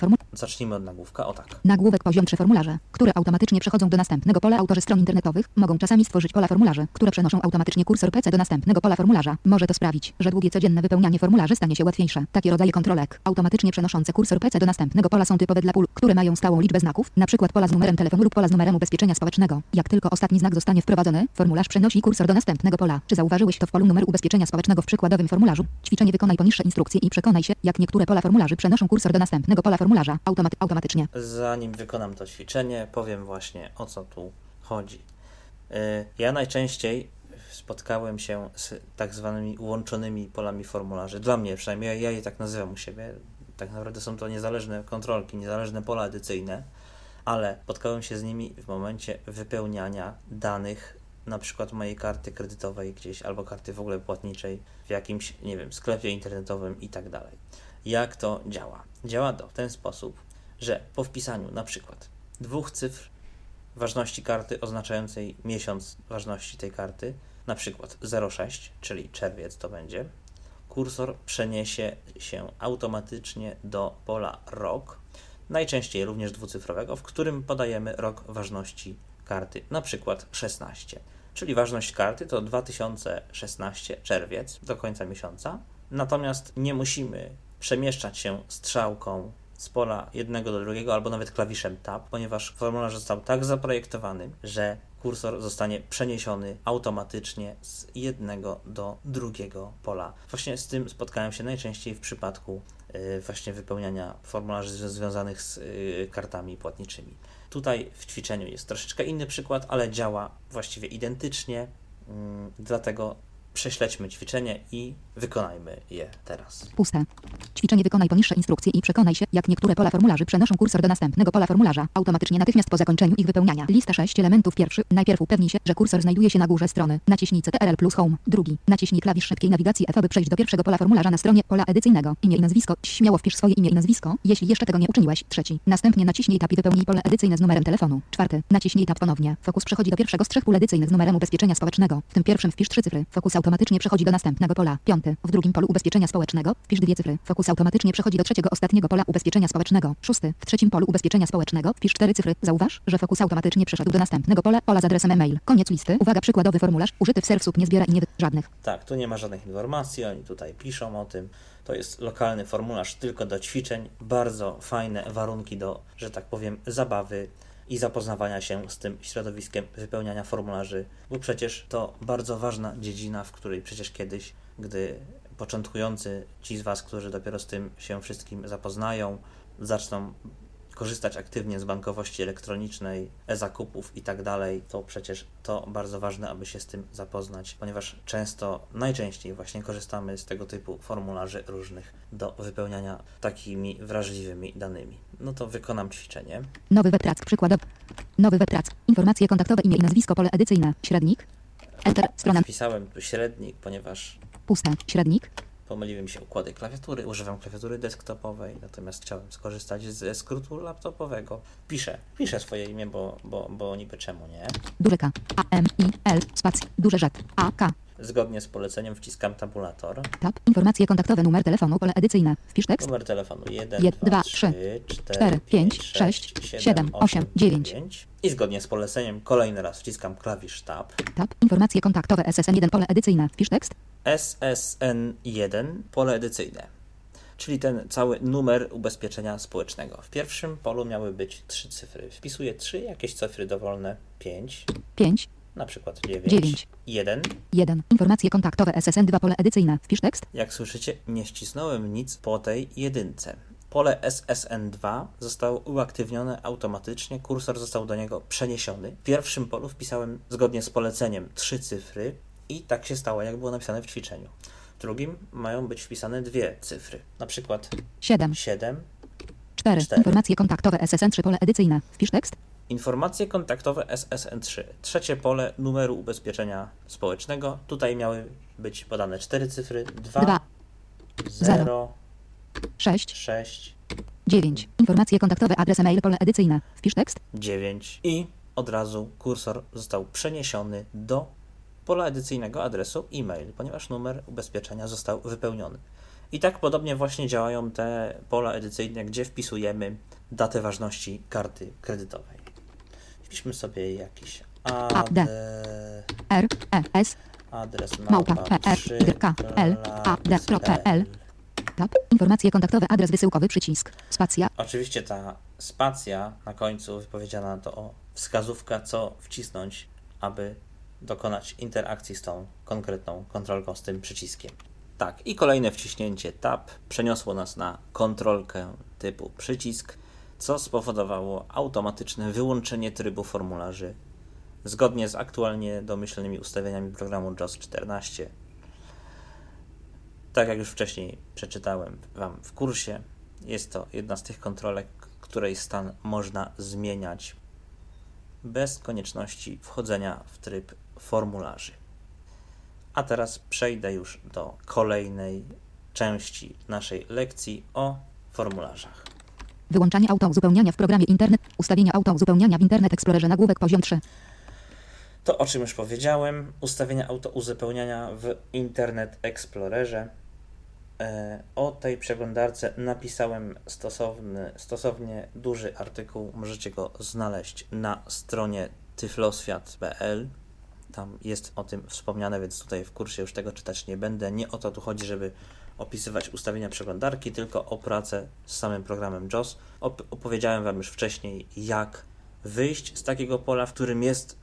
Speaker 3: Formu-
Speaker 2: Zacznijmy od nagłówka. O tak.
Speaker 3: Nagłówek poziom 3 formularze, które automatycznie przechodzą do następnego pola. Autorzy stron internetowych mogą czasami stworzyć pola formularzy, które przenoszą automatycznie kursor PC do następnego pola formularza. Może to sprawić, że długie codzienne wypełnianie formularzy stanie się łatwiejsze. Takie rodzaje kontrolek automatycznie przenoszące kursor PC do następnego pola są typowe dla pól, które mają stałą liczbę znaków, np. pola z numerem telefonu lub pola z numerem ubezpieczenia społecznego. Jak tylko ostatni znak zostanie wprowadzony, formularz przenosi kursor do następnego pola. Czy zauważyłeś to w polu numeru ubezpieczenia społecznego w przykładowym formularzu? Ćwiczenie wykonaj poniższe instrukcje i przekonaj się, jak niektóre pola formularzy przenoszą kursor do następnego pola formularza automaty- automatycznie.
Speaker 2: Zanim wykonam to ćwiczenie, powiem właśnie o co tu chodzi. Y, Ja najczęściej spotkałem się z tak zwanymi łączonymi polami formularzy. Dla mnie przynajmniej, ja je tak nazywam u siebie. Tak naprawdę są to niezależne kontrolki, niezależne pola edycyjne, ale spotkałem się z nimi w momencie wypełniania danych na przykład mojej karty kredytowej gdzieś albo karty w ogóle płatniczej w jakimś, nie wiem, sklepie internetowym i tak dalej. Jak to działa? Działa to w ten sposób, że po wpisaniu na przykład dwóch cyfr ważności karty oznaczającej miesiąc ważności tej karty, na przykład 06, czyli czerwiec to będzie, kursor przeniesie się automatycznie do pola rok, najczęściej również dwucyfrowego, w którym podajemy rok ważności karty, na przykład 16. Czyli ważność karty to 2016 czerwiec do końca miesiąca. Natomiast nie musimy przemieszczać się strzałką z pola jednego do drugiego, albo nawet klawiszem Tab, ponieważ formularz został tak zaprojektowany, że kursor zostanie przeniesiony automatycznie z jednego do drugiego pola. Właśnie z tym spotkałem się najczęściej w przypadku y, właśnie wypełniania formularzy zwią- związanych z y, kartami płatniczymi. Tutaj w ćwiczeniu jest troszeczkę inny przykład, ale działa właściwie identycznie, mm, dlatego prześledźmy ćwiczenie i wykonajmy je teraz.
Speaker 3: Puste. Ćwiczenie wykonaj poniższe instrukcje i przekonaj się, jak niektóre pola formularzy przenoszą kursor do następnego pola formularza automatycznie natychmiast po zakończeniu ich wypełniania. Lista 6 elementów pierwszy. Najpierw upewnij się, że kursor znajduje się na górze strony. Naciśnij CTRL plus Home. Drugi. Naciśnij klawisz szybkiej nawigacji F, aby przejść do pierwszego pola formularza na stronie pola edycyjnego. Imię i nazwisko. Śmiało wpisz swoje imię i nazwisko, jeśli jeszcze tego nie uczyniłeś. Trzeci. Następnie naciśnij tab i wypełnij pole edycyjne z numerem telefonu. Czwarty. Naciśnij tab ponownie. Fokus przechodzi do pierwszego z trzech pól edycyjnych z numerem ubezpieczenia społecznego. W tym pierwszym wpisz trzy cyfry. Automatycznie przechodzi do następnego pola. Piąty. W drugim polu ubezpieczenia społecznego wpisz dwie cyfry. Fokus automatycznie przechodzi do trzeciego ostatniego pola ubezpieczenia społecznego. Szósty. W trzecim polu ubezpieczenia społecznego wpisz cztery cyfry. Zauważ, że fokus automatycznie przeszedł do następnego pola pola z adresem e-mail. Koniec listy. Uwaga, przykładowy formularz użyty w serwsów nie zbiera i nie żadnych.
Speaker 2: Tak, tu nie ma żadnych informacji, oni tutaj piszą o tym. To jest lokalny formularz tylko do ćwiczeń. Bardzo fajne warunki do, że tak powiem, zabawy i zapoznawania się z tym środowiskiem wypełniania formularzy, bo przecież to bardzo ważna dziedzina, w której przecież kiedyś, gdy początkujący ci z Was, którzy dopiero z tym się wszystkim zapoznają, zaczną korzystać aktywnie z bankowości elektronicznej, e-zakupów i tak dalej, to przecież to bardzo ważne, aby się z tym zapoznać, ponieważ często, najczęściej właśnie korzystamy z tego typu formularzy różnych do wypełniania takimi wrażliwymi danymi. No to wykonam ćwiczenie.
Speaker 3: Nowy webprac. Przykładowy. Nowy webprac. Informacje kontaktowe imię i nazwisko pole edycyjne. Średnik. Enter. Strona.
Speaker 2: Wpisałem tu średnik, ponieważ
Speaker 3: Puste. Średnik.
Speaker 2: Pomyliły mi się układy klawiatury. Używam klawiatury desktopowej, natomiast chciałem skorzystać ze skrótu laptopowego. Piszę, piszę swoje imię, bo, bo, bo niby czemu nie.
Speaker 3: Duże K. A M I L. Spacja. Duże Z. A K.
Speaker 2: Zgodnie z poleceniem wciskam tabulator.
Speaker 3: Tab. Informacje kontaktowe. Numer telefonu. Pole edycyjne. Wpisz tekst.
Speaker 2: Numer telefonu 1,
Speaker 3: Jed-
Speaker 2: 2,
Speaker 3: dwa,
Speaker 2: 3,
Speaker 3: trzy,
Speaker 2: 4,
Speaker 3: cztery,
Speaker 2: 5,
Speaker 3: pięć,
Speaker 2: 6,
Speaker 3: sześć,
Speaker 2: 7,
Speaker 3: siedem,
Speaker 2: 8,
Speaker 3: osiem, dziewięć.
Speaker 2: 9. I zgodnie z poleceniem kolejny raz wciskam klawisz Tab.
Speaker 3: Tab. Informacje kontaktowe. SSN1. Pole edycyjne. Wpisz tekst.
Speaker 2: SSN1 pole edycyjne, czyli ten cały numer ubezpieczenia społecznego. W pierwszym polu miały być trzy cyfry. Wpisuję trzy jakieś cyfry dowolne, 5,
Speaker 3: 5.
Speaker 2: na przykład 9,
Speaker 3: Dziewięć.
Speaker 2: 1.
Speaker 3: 1. Informacje kontaktowe. SSN2. Pole edycyjne. Wpisz tekst.
Speaker 2: Jak słyszycie, nie ścisnąłem nic po tej jedynce. Pole SSN2 zostało uaktywnione automatycznie, kursor został do niego przeniesiony. W pierwszym polu wpisałem zgodnie z poleceniem trzy cyfry i tak się stało, jak było napisane w ćwiczeniu. W drugim mają być wpisane dwie cyfry, na przykład
Speaker 3: 7.
Speaker 2: 7,
Speaker 3: 4.
Speaker 2: Cztery.
Speaker 3: Informacje kontaktowe SSN 3 pole edycyjne. Wpisz tekst.
Speaker 2: Informacje kontaktowe SSN3. Trzecie pole numeru ubezpieczenia społecznego. Tutaj miały być podane cztery cyfry. 2,
Speaker 3: 2,
Speaker 2: 0,
Speaker 3: 6,
Speaker 2: 6,
Speaker 3: 9. Informacje kontaktowe adres e-mail pole edycyjne. Wpisz tekst.
Speaker 2: 9 i od razu kursor został przeniesiony do pola edycyjnego adresu e-mail, ponieważ numer ubezpieczenia został wypełniony. I tak podobnie właśnie działają te pola edycyjne, gdzie wpisujemy datę ważności karty kredytowej. Wpiszmy sobie jakiś adres,
Speaker 3: E,
Speaker 2: adres
Speaker 3: Małpa,
Speaker 2: małpa
Speaker 3: P, R, Y, tab. Informacje kontaktowe adres wysyłkowy przycisk. Spacja.
Speaker 2: Oczywiście ta spacja na końcu wypowiedziana to wskazówka, co wcisnąć, aby dokonać interakcji z tą konkretną kontrolką, z tym przyciskiem. Tak, i kolejne wciśnięcie tab przeniosło nas na kontrolkę typu przycisk, co spowodowało automatyczne wyłączenie trybu formularzy zgodnie z aktualnie domyślnymi ustawieniami programu JOS 14. Tak jak już wcześniej przeczytałem Wam w kursie, jest to jedna z tych kontrolek, której stan można zmieniać bez konieczności wchodzenia w tryb formularzy. A teraz przejdę już do kolejnej części naszej lekcji o formularzach.
Speaker 3: Wyłączanie autouzupełniania w programie Internet. Ustawienia autouzupełniania w Internet Explorerze nagłówek poziom 3.
Speaker 2: To, o czym już powiedziałem, ustawienia auto-uzupełniania w Internet Explorerze. O tej przeglądarce napisałem stosowny, stosownie duży artykuł. Możecie go znaleźć na stronie tyfloswiat.pl. Tam jest o tym wspomniane, więc tutaj w kursie już tego czytać nie będę. Nie o to tu chodzi, żeby opisywać ustawienia przeglądarki, tylko o pracę z samym programem JOS. Op- opowiedziałem Wam już wcześniej, jak wyjść z takiego pola, w którym jest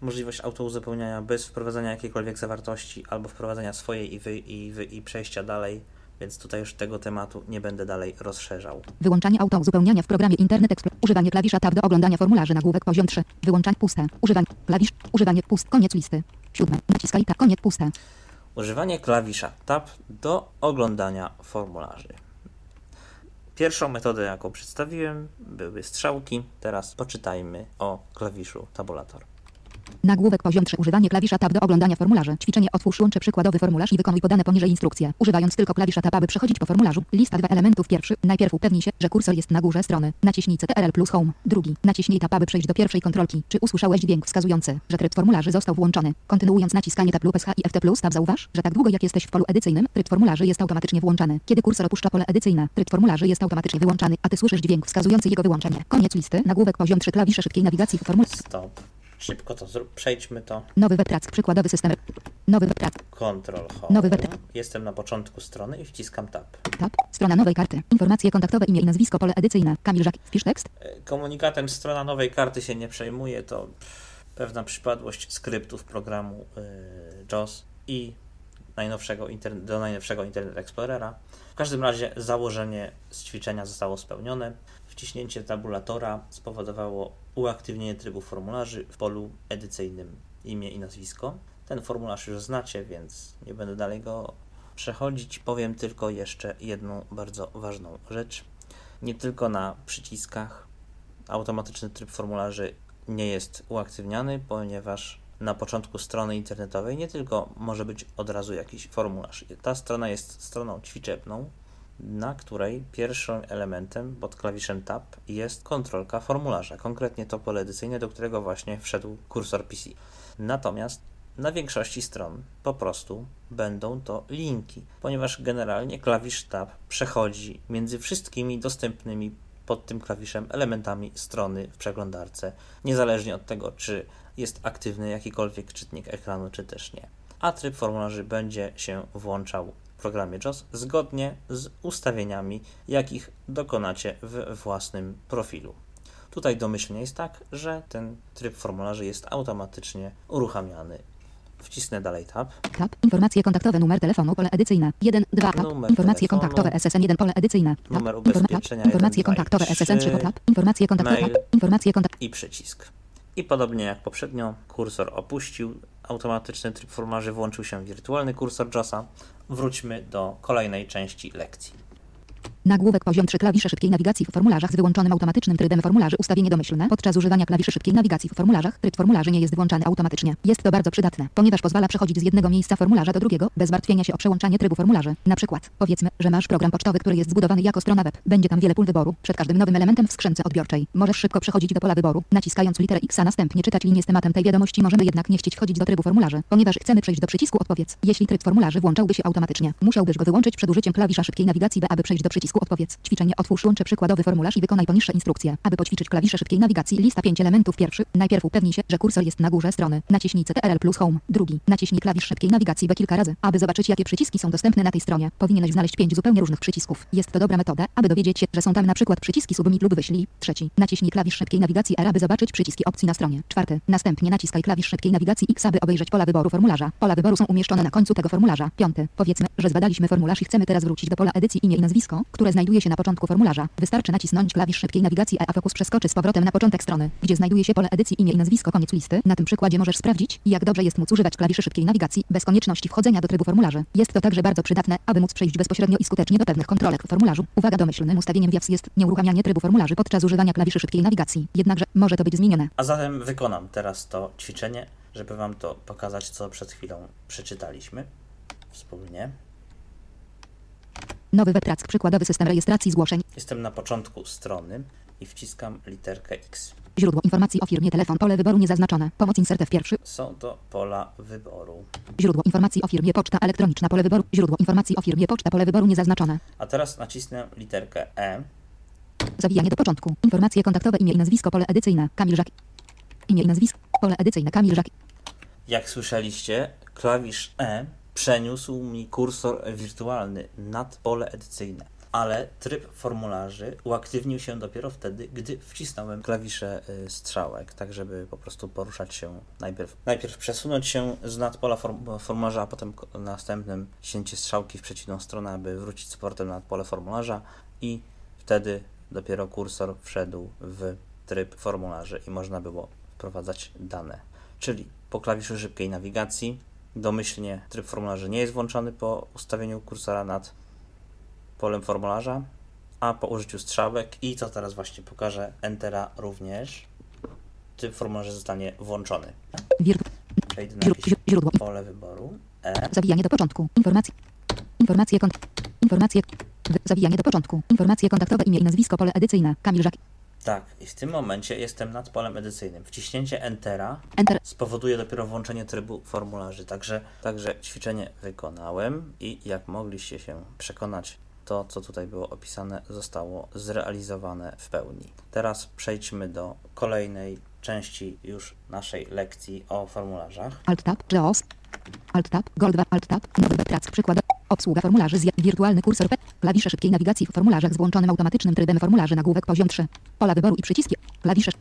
Speaker 2: możliwość autouzupełniania bez wprowadzania jakiejkolwiek zawartości albo wprowadzenia swojej i, wy, i, wy, i przejścia dalej, więc tutaj już tego tematu nie będę dalej rozszerzał.
Speaker 3: Wyłączanie autouzupełniania w programie Internet Explorer. Używanie klawisza tab do oglądania formularzy nagłówek poziom 3. Wyłączanie puste. Używanie klawisz. Używanie pust. Koniec listy. 7. Naciskaj tab. Koniec puste.
Speaker 2: Używanie klawisza Tab do oglądania formularzy. Pierwszą metodę, jaką przedstawiłem, były strzałki. Teraz poczytajmy o klawiszu tabulator.
Speaker 3: Nagłówek poziom 3. Używanie klawisza tab do oglądania formularzy. Ćwiczenie otwórz łączy przykładowy formularz i wykonuj podane poniżej instrukcje. Używając tylko klawisza tab, aby przechodzić po formularzu. Lista dwa elementów. Pierwszy. Najpierw upewnij się, że kursor jest na górze strony. Naciśnij CTRL plus Home. Drugi. Naciśnij tab, aby przejść do pierwszej kontrolki. Czy usłyszałeś dźwięk wskazujący, że tryb formularzy został włączony? Kontynuując naciskanie tab lub SH i FT plus tab zauważ, że tak długo jak jesteś w polu edycyjnym, tryb formularzy jest automatycznie włączany. Kiedy kursor opuszcza pole edycyjne, tryb formularzy jest automatycznie wyłączany, a ty słyszysz dźwięk wskazujący jego wyłączenie. Koniec listy. Nagłówek poziom 3. Klawisze szybkiej nawigacji.
Speaker 2: Stop. Szybko to zrób. Przejdźmy to.
Speaker 3: Nowy webtrack. Przykładowy system. Nowy webtrack.
Speaker 2: Ctrl Home.
Speaker 3: Nowy web-
Speaker 2: Jestem na początku strony i wciskam Tab.
Speaker 3: Tab. Strona nowej karty. Informacje kontaktowe, imię i nazwisko, pole edycyjne. Kamil Żak. Wpisz tekst.
Speaker 2: Komunikatem strona nowej karty się nie przejmuje, to pewna przypadłość skryptów programu y, JOS i najnowszego do najnowszego Internet Explorera. W każdym razie założenie z ćwiczenia zostało spełnione. Wciśnięcie tabulatora spowodowało uaktywnienie trybu formularzy w polu edycyjnym imię i nazwisko. Ten formularz już znacie, więc nie będę dalej go przechodzić. Powiem tylko jeszcze jedną bardzo ważną rzecz. Nie tylko na przyciskach automatyczny tryb formularzy nie jest uaktywniany, ponieważ na początku strony internetowej nie tylko może być od razu jakiś formularz. Ta strona jest stroną ćwiczebną, na której pierwszym elementem pod klawiszem Tab jest kontrolka formularza, konkretnie to pole edycyjne, do którego właśnie wszedł kursor PC. Natomiast na większości stron po prostu będą to linki, ponieważ generalnie klawisz Tab przechodzi między wszystkimi dostępnymi pod tym klawiszem elementami strony w przeglądarce, niezależnie od tego, czy jest aktywny jakikolwiek czytnik ekranu, czy też nie. A tryb formularzy będzie się włączał w programie JOS zgodnie z ustawieniami, jakich dokonacie w własnym profilu. Tutaj domyślnie jest tak, że ten tryb formularzy jest automatycznie uruchamiany. Wcisnę dalej tab.
Speaker 3: Tab. Informacje kontaktowe, numer telefonu, pole edycyjne. 1, 2, tab.
Speaker 2: Numer
Speaker 3: Informacje
Speaker 2: telefonu.
Speaker 3: kontaktowe SSN 1, pole edycyjne. Tab.
Speaker 2: Numer ubezpieczenia
Speaker 3: tab. Informacje
Speaker 2: 1, 2 i
Speaker 3: kontaktowe
Speaker 2: 3.
Speaker 3: SSN 3, tab. Informacje kontaktowe,
Speaker 2: Mail.
Speaker 3: tab. Informacje kontaktowe.
Speaker 2: i przycisk. I podobnie jak poprzednio, kursor opuścił automatyczny tryb formularzy, włączył się wirtualny kursor JOSa. Wróćmy do kolejnej części lekcji.
Speaker 3: Nagłówek poziom 3 klawisze szybkiej nawigacji w formularzach z wyłączonym automatycznym trybem formularzy ustawienie domyślne. Podczas używania klawiszy szybkiej nawigacji w formularzach tryb formularzy nie jest włączany automatycznie. Jest to bardzo przydatne, ponieważ pozwala przechodzić z jednego miejsca formularza do drugiego bez martwienia się o przełączanie trybu formularzy. Na przykład, powiedzmy, że masz program pocztowy, który jest zbudowany jako strona web. Będzie tam wiele pól wyboru. Przed każdym nowym elementem w skrzynce odbiorczej możesz szybko przechodzić do pola wyboru, naciskając literę X, a następnie czytać linię z tematem tej wiadomości. Możemy jednak nie chcieć wchodzić do trybu formularzy, ponieważ chcemy przejść do przycisku odpowiedz. Jeśli tryb formularzy włączałby się automatycznie, musiałbyś go wyłączyć przed użyciem klawisza szybkiej nawigacji aby przejść do przycisku odpowiedz. Ćwiczenie otwórz łącze przykładowy formularz i wykonaj poniższe instrukcje. Aby poćwiczyć klawisze szybkiej nawigacji, lista 5 elementów pierwszy. Najpierw upewnij się, że kursor jest na górze strony. Naciśnij CTRL plus Home. Drugi. Naciśnij klawisz szybkiej nawigacji B kilka razy. Aby zobaczyć, jakie przyciski są dostępne na tej stronie, powinieneś znaleźć 5 zupełnie różnych przycisków. Jest to dobra metoda, aby dowiedzieć się, że są tam na przykład przyciski submit lub wyślij. Trzeci. Naciśnij klawisz szybkiej nawigacji R, aby zobaczyć przyciski opcji na stronie. Czwarty. Następnie naciskaj klawisz szybkiej nawigacji X, aby obejrzeć pola wyboru formularza. Pola wyboru są umieszczone na końcu tego formularza. Piąty. Powiedzmy, że zbadaliśmy formularz i chcemy teraz wrócić do pola edycji imię i nazwisko, które znajduje się na początku formularza. Wystarczy nacisnąć klawisz szybkiej nawigacji a fokus przeskoczy z powrotem na początek strony, gdzie znajduje się pole edycji imię i nazwisko koniec listy. Na tym przykładzie możesz sprawdzić, jak dobrze jest móc używać klawiszy szybkiej nawigacji bez konieczności wchodzenia do trybu formularzy. Jest to także bardzo przydatne, aby móc przejść bezpośrednio i skutecznie do pewnych kontrolek w formularzu. Uwaga domyślnym ustawieniem WIAFS jest nieuruchamianie trybu formularzy podczas używania klawiszy szybkiej nawigacji. Jednakże może to być zmienione.
Speaker 2: A zatem wykonam teraz to ćwiczenie, żeby Wam to pokazać, co przed chwilą przeczytaliśmy wspólnie.
Speaker 3: Nowy webtrack, przykładowy system rejestracji zgłoszeń.
Speaker 2: Jestem na początku strony i wciskam literkę X.
Speaker 3: Źródło informacji o firmie, telefon, pole wyboru niezaznaczone. Pomoc insert w pierwszy.
Speaker 2: Są to pola wyboru.
Speaker 3: Źródło informacji o firmie, poczta elektroniczna, pole wyboru. Źródło informacji o firmie, poczta, pole wyboru niezaznaczone.
Speaker 2: A teraz nacisnę literkę E.
Speaker 3: Zawijanie do początku. Informacje kontaktowe, imię i nazwisko, pole edycyjne. Kamil Żak. Imię i nazwisko, pole edycyjne. Kamil Żak.
Speaker 2: Jak słyszeliście, klawisz E przeniósł mi kursor wirtualny nad pole edycyjne. Ale tryb formularzy uaktywnił się dopiero wtedy, gdy wcisnąłem klawisze y, strzałek, tak żeby po prostu poruszać się najpierw. Najpierw przesunąć się z nad pola form formularza, a potem następnym ciśnięcie strzałki w przeciwną stronę, aby wrócić z powrotem nad pole formularza i wtedy dopiero kursor wszedł w tryb formularzy i można było wprowadzać dane. Czyli po klawiszu szybkiej nawigacji domyślnie tryb formularzy nie jest włączony po ustawieniu kursora nad polem formularza, a po użyciu strzałek i co teraz właśnie pokażę, Entera również, tryb formularzy zostanie włączony. Przejdę na pole wyboru. E.
Speaker 3: Zawijanie do początku. Informacje. Informacje. Informacje. Zawijanie do początku. Informacje kontaktowe, imię i nazwisko, pole edycyjne. Kamil Żak.
Speaker 2: Tak, i w tym momencie jestem nad polem edycyjnym. Wciśnięcie Entera
Speaker 3: Enter.
Speaker 2: spowoduje dopiero włączenie trybu formularzy. Także, także ćwiczenie wykonałem i jak mogliście się przekonać, to co tutaj było opisane zostało zrealizowane w pełni. Teraz przejdźmy do kolejnej części już naszej lekcji o formularzach.
Speaker 3: Alt tab. JAWS. Alt tab. Gold 2. Alt tab. Nowy webtrack. Przykład. Obsługa formularzy. Zja- wirtualny kursor. P. Klawisze szybkiej nawigacji w formularzach z włączonym automatycznym trybem formularzy. Nagłówek poziom 3. Pola wyboru i przyciski. Klawisze.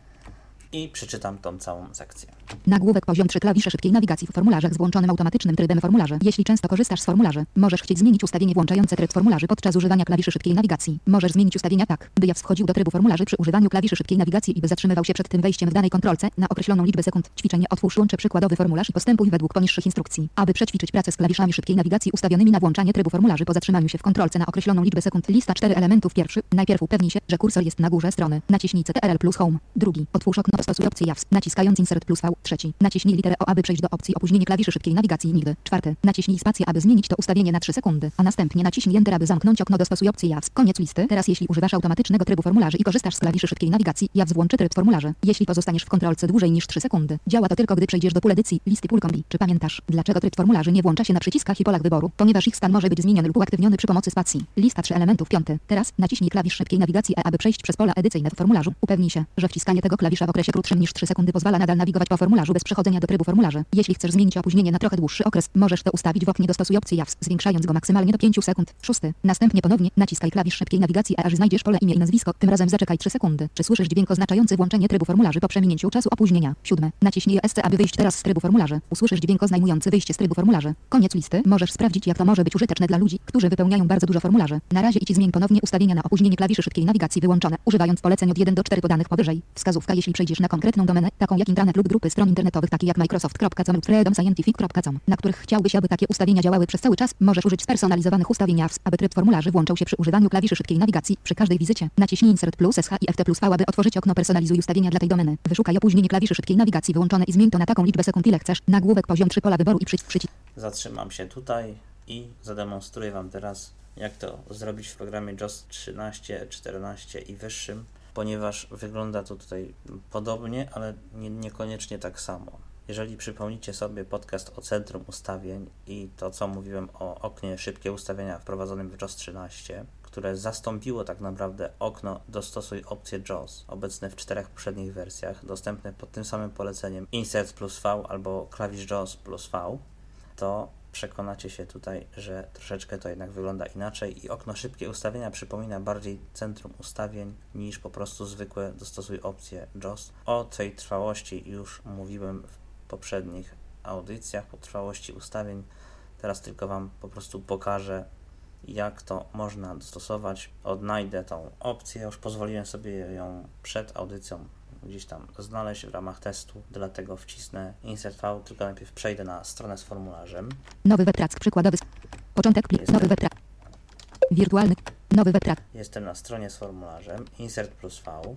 Speaker 2: I przeczytam tą całą sekcję.
Speaker 3: Nagłówek poziom 3 klawisze szybkiej nawigacji w formularzach z włączonym automatycznym trybem formularzy. Jeśli często korzystasz z formularzy, możesz chcieć zmienić ustawienie włączające tryb formularzy podczas używania klawiszy szybkiej nawigacji. Możesz zmienić ustawienia tak, by JAWS wchodził do trybu formularzy przy używaniu klawiszy szybkiej nawigacji i by zatrzymywał się przed tym wejściem w danej kontrolce na określoną liczbę sekund. Ćwiczenie otwórz łącze przykładowy formularz i postępuj według poniższych instrukcji. Aby przećwiczyć pracę z klawiszami szybkiej nawigacji ustawionymi na włączanie trybu formularzy po zatrzymaniu się w kontrolce na określoną liczbę sekund. Lista 4 elementów pierwszy. Najpierw upewnij się, że kursor jest na górze strony. Naciśnij CTRL plus Home. Drugi. Otwórz okno dostosuj opcję JAWS. Naciskając Insert plus V. Trzeci. Naciśnij literę O, aby przejść do opcji opóźnienie klawiszy szybkiej nawigacji nigdy. Czwarty. Naciśnij spację, aby zmienić to ustawienie na 3 sekundy, a następnie naciśnij Enter, aby zamknąć okno dostosuj opcję JAWS. Koniec listy. Teraz jeśli używasz automatycznego trybu formularzy i korzystasz z klawiszy szybkiej nawigacji, JAWS włączy tryb formularzy. Jeśli pozostaniesz w kontrolce dłużej niż 3 sekundy, działa to tylko gdy przejdziesz do pól edycji, listy pól kombi. Czy pamiętasz, dlaczego tryb formularzy nie włącza się na przyciskach i polach wyboru? Ponieważ ich stan może być zmieniony lub uaktywniony przy pomocy spacji. Lista 3 elementów piąty. Teraz naciśnij klawisz szybkiej nawigacji E, aby przejść przez pola edycyjne w formularzu. Upewnij się, że wciskanie tego klawisza w okresie krótszym niż 3 sekundy pozwala nadal nawigować po formularzu bez przechodzenia do trybu formularzy. Jeśli chcesz zmienić opóźnienie na trochę dłuższy okres, możesz to ustawić w oknie dostosuj opcji JAWS, zwiększając go maksymalnie do 5 sekund. Szósty. Następnie ponownie naciskaj klawisz szybkiej nawigacji aż znajdziesz pole imię i nazwisko. Tym razem zaczekaj 3 sekundy. Czy słyszysz dźwięk oznaczający włączenie trybu formularzy po przeminięciu czasu opóźnienia? Siódme. Naciśnij ESC, aby wyjść teraz z trybu formularzy. Usłyszysz dźwięk oznajmujący wyjście z trybu formularzy. Koniec listy. Możesz sprawdzić, jak to może być użyteczne dla ludzi, którzy wypełniają bardzo dużo formularzy. Na razie idź zmień ponownie ustawienia na opóźnienie klawiszy szybkiej nawigacji wyłączone, używając poleceń od 1 do 4 podanych powyżej. Wskazówka, jeśli przejdziesz na konkretną domenę, taką jak intranet lub grupy stron stron internetowych takich jak microsoft.com lub freedomscientific.com, na których chciałbyś, aby takie ustawienia działały przez cały czas, możesz użyć spersonalizowanych ustawień aby tryb formularzy włączał się przy używaniu klawiszy szybkiej nawigacji. Przy każdej wizycie naciśnij Insert plus SH i FT plus V, aby otworzyć okno Personalizuj ustawienia dla tej domeny. Wyszukaj opóźnienie klawiszy szybkiej nawigacji wyłączone i zmień to na taką liczbę sekund, ile chcesz. Nagłówek poziom 3 pola wyboru i przycisk przycisk.
Speaker 2: Zatrzymam się tutaj i zademonstruję Wam teraz, jak to zrobić w programie JOS 13, 14 i wyższym, ponieważ wygląda to tutaj podobnie, ale nie, niekoniecznie tak samo. Jeżeli przypomnicie sobie podcast o centrum ustawień i to, co mówiłem o oknie szybkie ustawienia wprowadzonym w JOS 13, które zastąpiło tak naprawdę okno Dostosuj opcję JOS, obecne w czterech poprzednich wersjach, dostępne pod tym samym poleceniem Insert plus V albo klawisz JOS plus V, to przekonacie się tutaj, że troszeczkę to jednak wygląda inaczej i okno szybkie ustawienia przypomina bardziej centrum ustawień niż po prostu zwykłe dostosuj opcje JOS. O tej trwałości już mówiłem w poprzednich audycjach, po trwałości ustawień. Teraz tylko Wam po prostu pokażę, jak to można dostosować. Odnajdę tą opcję, już pozwoliłem sobie ją przed audycją gdzieś tam znaleźć w ramach testu, dlatego wcisnę Insert V, tylko najpierw przejdę na stronę z formularzem.
Speaker 3: Nowy webtrack przykładowy. Początek plik.
Speaker 2: Jestem.
Speaker 3: Nowy webtrack. Wirtualny. Nowy webtrack.
Speaker 2: Jestem na stronie z formularzem, Insert plus V,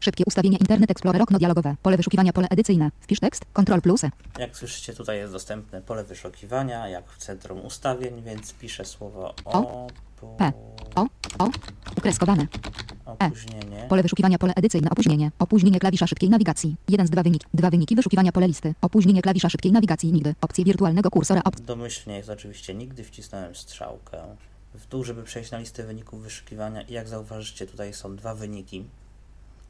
Speaker 3: Szybkie ustawienia Internet Explorer okno dialogowe. Pole wyszukiwania pole edycyjne. Wpisz tekst. Ctrl plus.
Speaker 2: Jak słyszycie, tutaj jest dostępne pole wyszukiwania, jak w centrum ustawień, więc piszę słowo
Speaker 3: O. P. O. O. Ukreskowane.
Speaker 2: opóźnienie.
Speaker 3: Pole wyszukiwania pole edycyjne. Opóźnienie. Opóźnienie klawisza szybkiej nawigacji. Jeden z dwa wyniki. Dwa wyniki wyszukiwania pole listy. Opóźnienie klawisza szybkiej nawigacji. Nigdy. Opcje wirtualnego kursora. Op
Speaker 2: Domyślnie jest oczywiście nigdy wcisnąłem strzałkę w dół, żeby przejść na listę wyników wyszukiwania i jak zauważycie, tutaj są dwa wyniki,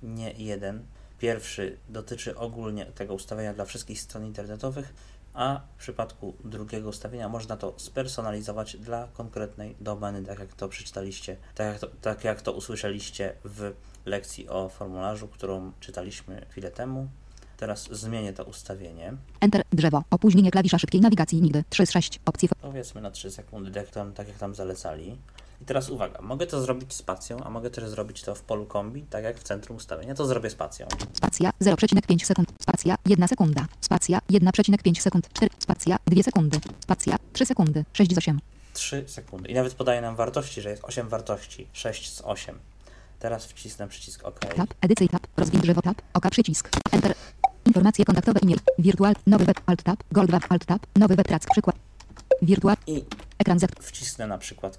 Speaker 2: nie jeden. Pierwszy dotyczy ogólnie tego ustawienia dla wszystkich stron internetowych, a w przypadku drugiego ustawienia można to spersonalizować dla konkretnej domeny, tak jak to przeczytaliście, tak jak to, tak jak to usłyszeliście w lekcji o formularzu, którą czytaliśmy chwilę temu. Teraz zmienię to ustawienie.
Speaker 3: Enter. Drzewo. Opóźnienie klawisza szybkiej nawigacji. Nigdy. 3 z 6. Opcje. fo-
Speaker 2: Powiedzmy na 3 sekundy, tak, tam, tak jak tam zalecali. I teraz uwaga, mogę to zrobić spacją, a mogę też zrobić to w polu kombi, tak jak w centrum ustawienia. To zrobię spacją.
Speaker 3: Spacja 0,5 sekund. Spacja 1 sekunda. Spacja 1,5 sekund. 4. Spacja 2 sekundy. Spacja 3 sekundy. 6 z 8.
Speaker 2: 3 sekundy. I nawet podaje nam wartości, że jest 8 wartości. 6 z 8. Teraz wcisnę przycisk OK.
Speaker 3: Tab. Edycyj tab. Rozwij drzewo tab. Oka przycisk. Enter. Informacje kontaktowe e-mail. Wirtual. Nowy web. Alt tab. Gold web. Alt tab. Nowy web. Track. Przykład. Wirtual.
Speaker 2: I
Speaker 3: Ekran Z.
Speaker 2: wcisnę na przykład,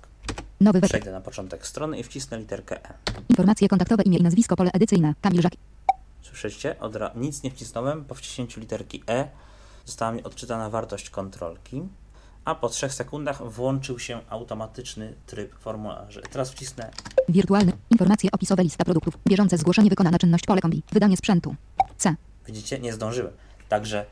Speaker 3: Nowy web.
Speaker 2: przejdę na początek strony i wcisnę literkę E.
Speaker 3: Informacje kontaktowe imię i nazwisko pole edycyjne. Kamil Żak.
Speaker 2: Słyszycie? Od ra- nic nie wcisnąłem. Po wciśnięciu literki E została mi odczytana wartość kontrolki, a po 3 sekundach włączył się automatyczny tryb formularzy. Teraz wcisnę
Speaker 3: Wirtualny. Informacje opisowe lista produktów. Bieżące zgłoszenie wykonana czynność pole kombi. Wydanie sprzętu. C.
Speaker 2: Widzicie, nie zdążyłem. Także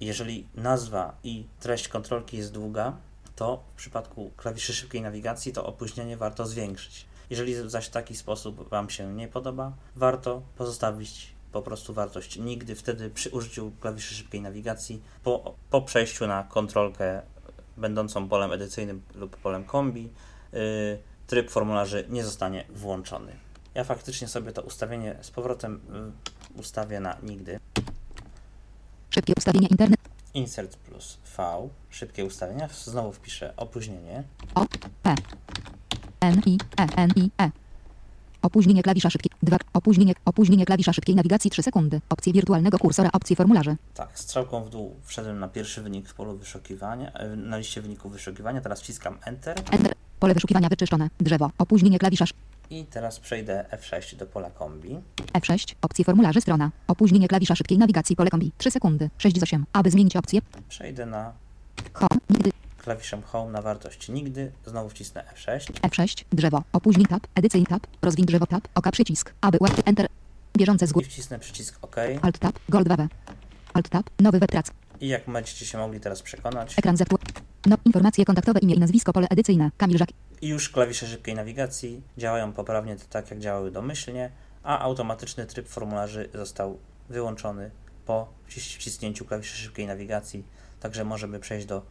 Speaker 2: jeżeli nazwa i treść kontrolki jest długa, to w przypadku klawiszy szybkiej nawigacji to opóźnienie warto zwiększyć. Jeżeli zaś taki sposób Wam się nie podoba, warto pozostawić po prostu wartość nigdy. Wtedy przy użyciu klawiszy szybkiej nawigacji po, po przejściu na kontrolkę będącą polem edycyjnym lub polem kombi, yy, tryb formularzy nie zostanie włączony. Ja faktycznie sobie to ustawienie z powrotem yy, ustawię na nigdy.
Speaker 3: Szybkie ustawienia internet.
Speaker 2: Insert plus V, szybkie ustawienia. Znowu wpiszę opóźnienie.
Speaker 3: O. P. N I E N I E. Opóźnienie klawisza szybkiej. 2. Opóźnienie, opóźnienie klawisza szybkiej nawigacji 3 sekundy. Opcje wirtualnego kursora. Opcje formularzy.
Speaker 2: Tak, strzałką w dół wszedłem na pierwszy wynik w polu wyszukiwania, e, na liście wyników wyszukiwania. Teraz wciskam Enter
Speaker 3: Enter. Pole wyszukiwania wyczyszczone. Drzewo. Opóźnienie klawisza sz-
Speaker 2: i teraz przejdę F6 do pola kombi.
Speaker 3: F6. Opcje formularzy strona. Opóźnienie klawisza szybkiej nawigacji pole kombi. 3 sekundy. 6 z 8. Aby zmienić opcję.
Speaker 2: Przejdę na
Speaker 3: Home. Nigdy.
Speaker 2: klawiszem Home na wartość nigdy. Znowu wcisnę F6.
Speaker 3: F6. Drzewo. Opóźnij tab. Edycyj tab. Rozwiń drzewo tab. Oka przycisk. Aby łatwy Enter. Bieżące
Speaker 2: I
Speaker 3: zgód.
Speaker 2: wcisnę przycisk OK.
Speaker 3: Alt tab. Gold 2 Alt tab. Nowy web.
Speaker 2: I jak będziecie się mogli teraz przekonać,
Speaker 3: Ekran Z. No. Informacje kontaktowe imię i nazwisko pole edycyjne. Kamil Żak.
Speaker 2: Już klawisze szybkiej nawigacji działają poprawnie tak, jak działały domyślnie, a automatyczny tryb formularzy został wyłączony po wcisnięciu klawiszy szybkiej nawigacji, także możemy przejść do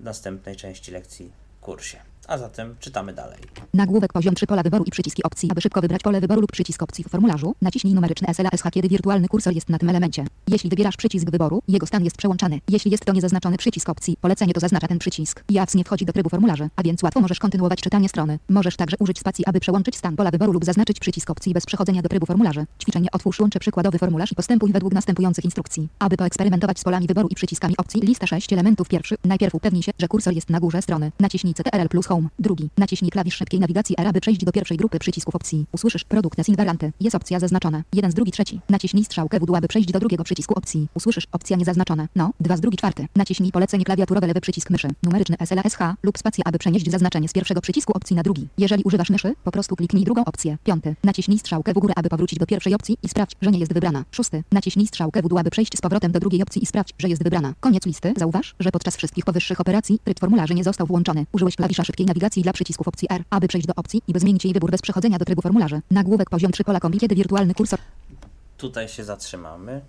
Speaker 2: następnej części lekcji w kursie. A zatem czytamy dalej.
Speaker 3: Nagłówek poziom 3 pola wyboru i przyciski opcji. Aby szybko wybrać pole wyboru lub przycisk opcji w formularzu, naciśnij numeryczny SLASH, kiedy wirtualny kursor jest na tym elemencie. Jeśli wybierasz przycisk wyboru, jego stan jest przełączany. Jeśli jest to niezaznaczony przycisk opcji, polecenie to zaznacza ten przycisk. JAWS nie wchodzi do trybu formularzy, a więc łatwo możesz kontynuować czytanie strony. Możesz także użyć spacji, aby przełączyć stan pola wyboru lub zaznaczyć przycisk opcji bez przechodzenia do trybu formularzy. Ćwiczenie otwórz łącze przykładowy formularz i postępuj według następujących instrukcji. Aby poeksperymentować z polami wyboru i przyciskami opcji, lista 6 elementów pierwszy. Najpierw upewnij się, że kursor jest na górze strony. Naciśnij CTRL plus Home. Drugi. Naciśnij klawisz szybkiej nawigacji R, aby przejść do pierwszej grupy przycisków opcji. Usłyszysz produkt invarianty. Jest opcja zaznaczona. Jeden z drugi trzeci. Naciśnij strzałkę w dół, aby przejść do drugiego przycisku opcji. Usłyszysz opcja niezaznaczona. No, dwa z drugi czwarty. Naciśnij polecenie klawiaturowe lewy przycisk myszy. Numeryczny SLASH lub spacja, aby przenieść zaznaczenie z pierwszego przycisku opcji na drugi. Jeżeli używasz myszy, po prostu kliknij drugą opcję. Piąty. Naciśnij strzałkę w górę, aby powrócić do pierwszej opcji i sprawdź, że nie jest wybrana. Szósty. Naciśnij strzałkę w dół, aby przejść z powrotem do drugiej opcji i sprawdź, że jest wybrana. Koniec listy. Zauważ, że podczas wszystkich powyższych operacji tryb formularzy nie został włączony. Użyłeś klawisza szybkiej nawigacji dla przycisków opcji R, aby przejść do opcji i by zmienić jej wybór bez przechodzenia do trybu formularzy. Nagłówek poziom 3 pola kombi, kiedy wirtualny kursor
Speaker 2: Tutaj się zatrzymamy.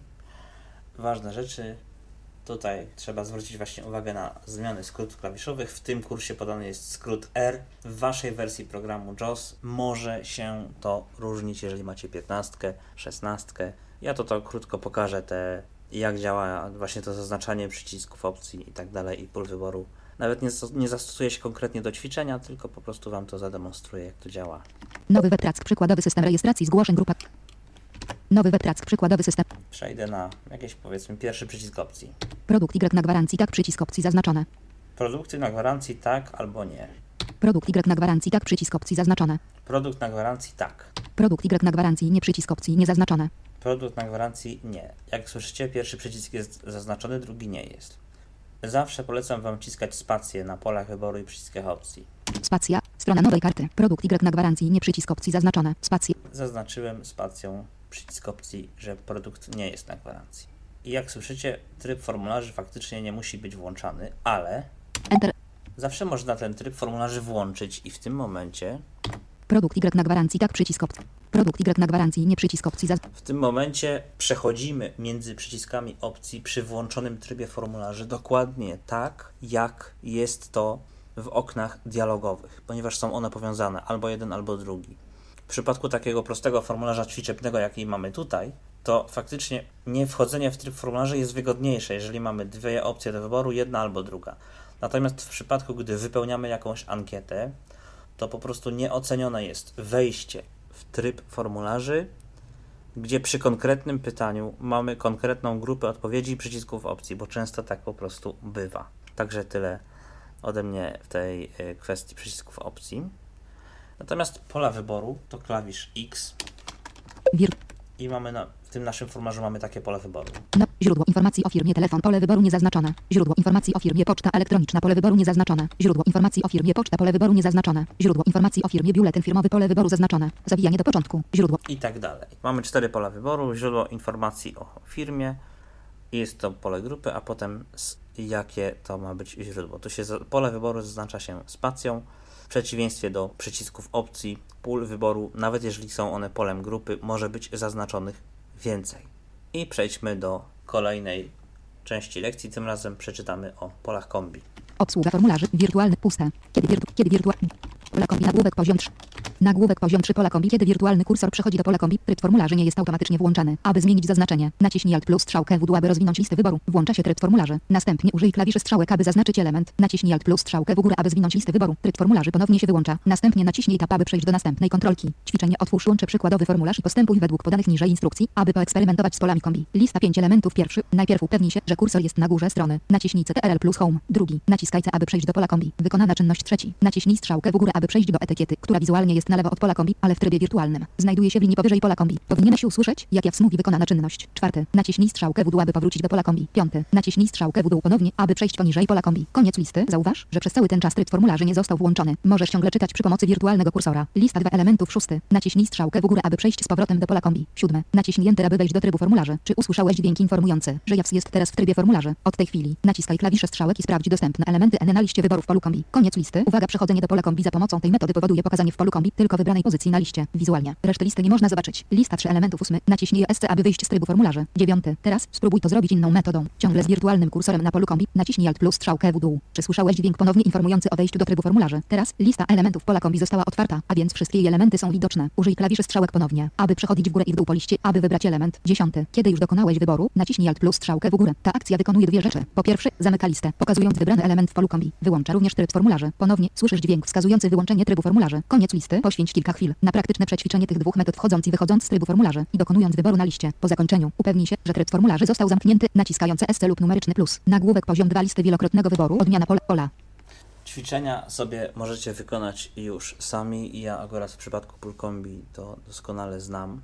Speaker 2: Ważne rzeczy. Tutaj trzeba zwrócić właśnie uwagę na zmiany skrótów klawiszowych. W tym kursie podany jest skrót R. W waszej wersji programu JOS może się to różnić, jeżeli macie 15, 16. Ja to, to krótko pokażę te, jak działa właśnie to zaznaczanie przycisków opcji i tak dalej i pól wyboru. Nawet nie, nie zastosuję się konkretnie do ćwiczenia, tylko po prostu wam to zademonstruję, jak to działa.
Speaker 3: Nowy webtrack, przykładowy system rejestracji zgłoszeń grupa. Nowy webtrack, przykładowy system.
Speaker 2: Przejdę na jakiś powiedzmy pierwszy przycisk opcji.
Speaker 3: Produkt Y na gwarancji, tak przycisk opcji zaznaczone.
Speaker 2: Produkty na gwarancji tak albo nie.
Speaker 3: Produkt Y na gwarancji, tak przycisk opcji zaznaczone.
Speaker 2: Produkt na gwarancji tak.
Speaker 3: Produkt Y na gwarancji, nie przycisk opcji niezaznaczone.
Speaker 2: Produkt na gwarancji nie. Jak słyszycie, pierwszy przycisk jest zaznaczony, drugi nie jest. Zawsze polecam Wam wciskać spację na polach wyboru i przyciskach opcji.
Speaker 3: Spacja, strona nowej karty. Produkt Y na gwarancji, nie przycisk opcji zaznaczone. Spacja.
Speaker 2: Zaznaczyłem spacją przycisk opcji, że produkt nie jest na gwarancji. I jak słyszycie, tryb formularzy faktycznie nie musi być włączany, ale
Speaker 3: Enter.
Speaker 2: zawsze można ten tryb formularzy włączyć i w tym momencie,
Speaker 3: Produkt Y na gwarancji, tak przycisk opcji. Produkt Y na gwarancji, nie przycisk opcji zaz...
Speaker 2: w tym momencie przechodzimy między przyciskami opcji przy włączonym trybie formularzy dokładnie tak, jak jest to w oknach dialogowych, ponieważ są one powiązane albo jeden, albo drugi. W przypadku takiego prostego formularza ćwiczebnego, jaki mamy tutaj, to faktycznie nie wchodzenie w tryb formularzy jest wygodniejsze, jeżeli mamy dwie opcje do wyboru, jedna albo druga. Natomiast w przypadku, gdy wypełniamy jakąś ankietę, to po prostu nieocenione jest wejście tryb formularzy, gdzie przy konkretnym pytaniu mamy konkretną grupę odpowiedzi i przycisków opcji, bo często tak po prostu bywa. Także tyle ode mnie w tej y, kwestii przycisków opcji. Natomiast pola wyboru to klawisz X i mamy na, tym naszym formularzu mamy takie pole wyboru.
Speaker 3: No, źródło informacji o firmie telefon, pole wyboru niezaznaczone. Źródło informacji o firmie poczta elektroniczna, pole wyboru niezaznaczone. Źródło informacji o firmie poczta, pole wyboru niezaznaczone. Źródło informacji o firmie biuletyn firmowy, pole wyboru zaznaczone. Zawijanie do początku. Źródło.
Speaker 2: i tak dalej. Mamy cztery pola wyboru, źródło informacji o firmie, jest to pole grupy, a potem z jakie to ma być źródło. To się pole wyboru zaznacza się spacją, w przeciwieństwie do przycisków opcji, pól wyboru, nawet jeżeli są one polem grupy, może być zaznaczonych więcej. I przejdźmy do kolejnej części lekcji, tym razem przeczytamy o polach kombi.
Speaker 3: Obsługa formularzy. Wirtualny. Puste. Kiedy wirtu... Kiedy wirtualny... Pola kombi. Nagłówek poziom 3. Nagłówek poziom 3 pola kombi. Kiedy wirtualny kursor przechodzi do pola kombi, tryb formularzy nie jest automatycznie włączany. Aby zmienić zaznaczenie, naciśnij Alt plus strzałkę w dół, aby rozwinąć listę wyboru. Włącza się tryb formularzy. Następnie użyj klawiszy strzałek, aby zaznaczyć element. Naciśnij Alt plus strzałkę w górę, aby zwinąć listę wyboru. Tryb formularzy ponownie się wyłącza. Następnie naciśnij Tab, aby przejść do następnej kontrolki. Ćwiczenie otwórz łącze przykładowy formularz i postępuj według podanych niżej instrukcji, aby poeksperymentować z polami kombi. Lista 5 elementów pierwszy. Najpierw upewnij się, że kursor jest na górze strony. Naciśnij CTRL plus Home. Drugi. Naciskaj C, aby przejść do pola kombi. Wykonana czynność trzeci. Naciśnij strzałkę w górę, aby przejść do etykiety, która wizualnie jest na lewo od pola kombi, ale w trybie wirtualnym. Znajduje się w linii powyżej pola kombi. Powinieneś usłyszeć, jak jaw mówi wykonana czynność. Czwarty. Naciśnij strzałkę w dół, aby powrócić do pola kombi. Piąty. Naciśnij strzałkę w dół ponownie, aby przejść poniżej pola kombi. Koniec listy. Zauważ, że przez cały ten czas tryb formularzy nie został włączony. Możesz ciągle czytać przy pomocy wirtualnego kursora. Lista dwa elementów szósty. Naciśnij strzałkę w górę, aby przejść z powrotem do pola kombi. Siódmy. Naciśnij Enter, aby wejść do trybu formularzy. Czy usłyszałeś dźwięk informujący, że JAWS jest teraz w trybie formularzy? Od tej chwili naciskaj klawisze strzałek i sprawdź dostępne elementy N na liście w polu kombi. Koniec listy. Uwaga, przechodzenie do pola kombi za pomocą tej metody powoduje pokazanie w polu kombi tylko wybranej pozycji na liście. Wizualnie. Reszty listy nie można zobaczyć. Lista 3 elementów 8. Naciśnij ESC, aby wyjść z trybu formularzy. 9. Teraz spróbuj to zrobić inną metodą. Ciągle z wirtualnym kursorem na polu kombi. Naciśnij Alt plus strzałkę w dół. Czy słyszałeś dźwięk ponownie informujący o wejściu do trybu formularzy? Teraz lista elementów pola kombi została otwarta, a więc wszystkie jej elementy są widoczne. Użyj klawiszy strzałek ponownie, aby przechodzić w górę i w dół po liście, aby wybrać element. 10. Kiedy już dokonałeś wyboru, naciśnij Alt plus strzałkę w górę. Ta akcja wykonuje dwie rzeczy. Po pierwsze, zamyka listę, pokazując wybrany element w polu kombi. Wyłącza również tryb formularzy. Ponownie słyszysz dźwięk wskazujący wyłączenie trybu formularzy. Koniec listy. Poświęć kilka chwil na praktyczne przećwiczenie tych dwóch metod wchodząc i wychodząc z trybu formularzy i dokonując wyboru na liście. Po zakończeniu upewnij się, że tryb formularzy został zamknięty, naciskając SC lub numeryczny plus. Nagłówek poziom 2 listy wielokrotnego wyboru. Odmiana pola. pola.
Speaker 2: Ćwiczenia sobie możecie wykonać już sami. Ja akurat w przypadku pulkombi to doskonale znam.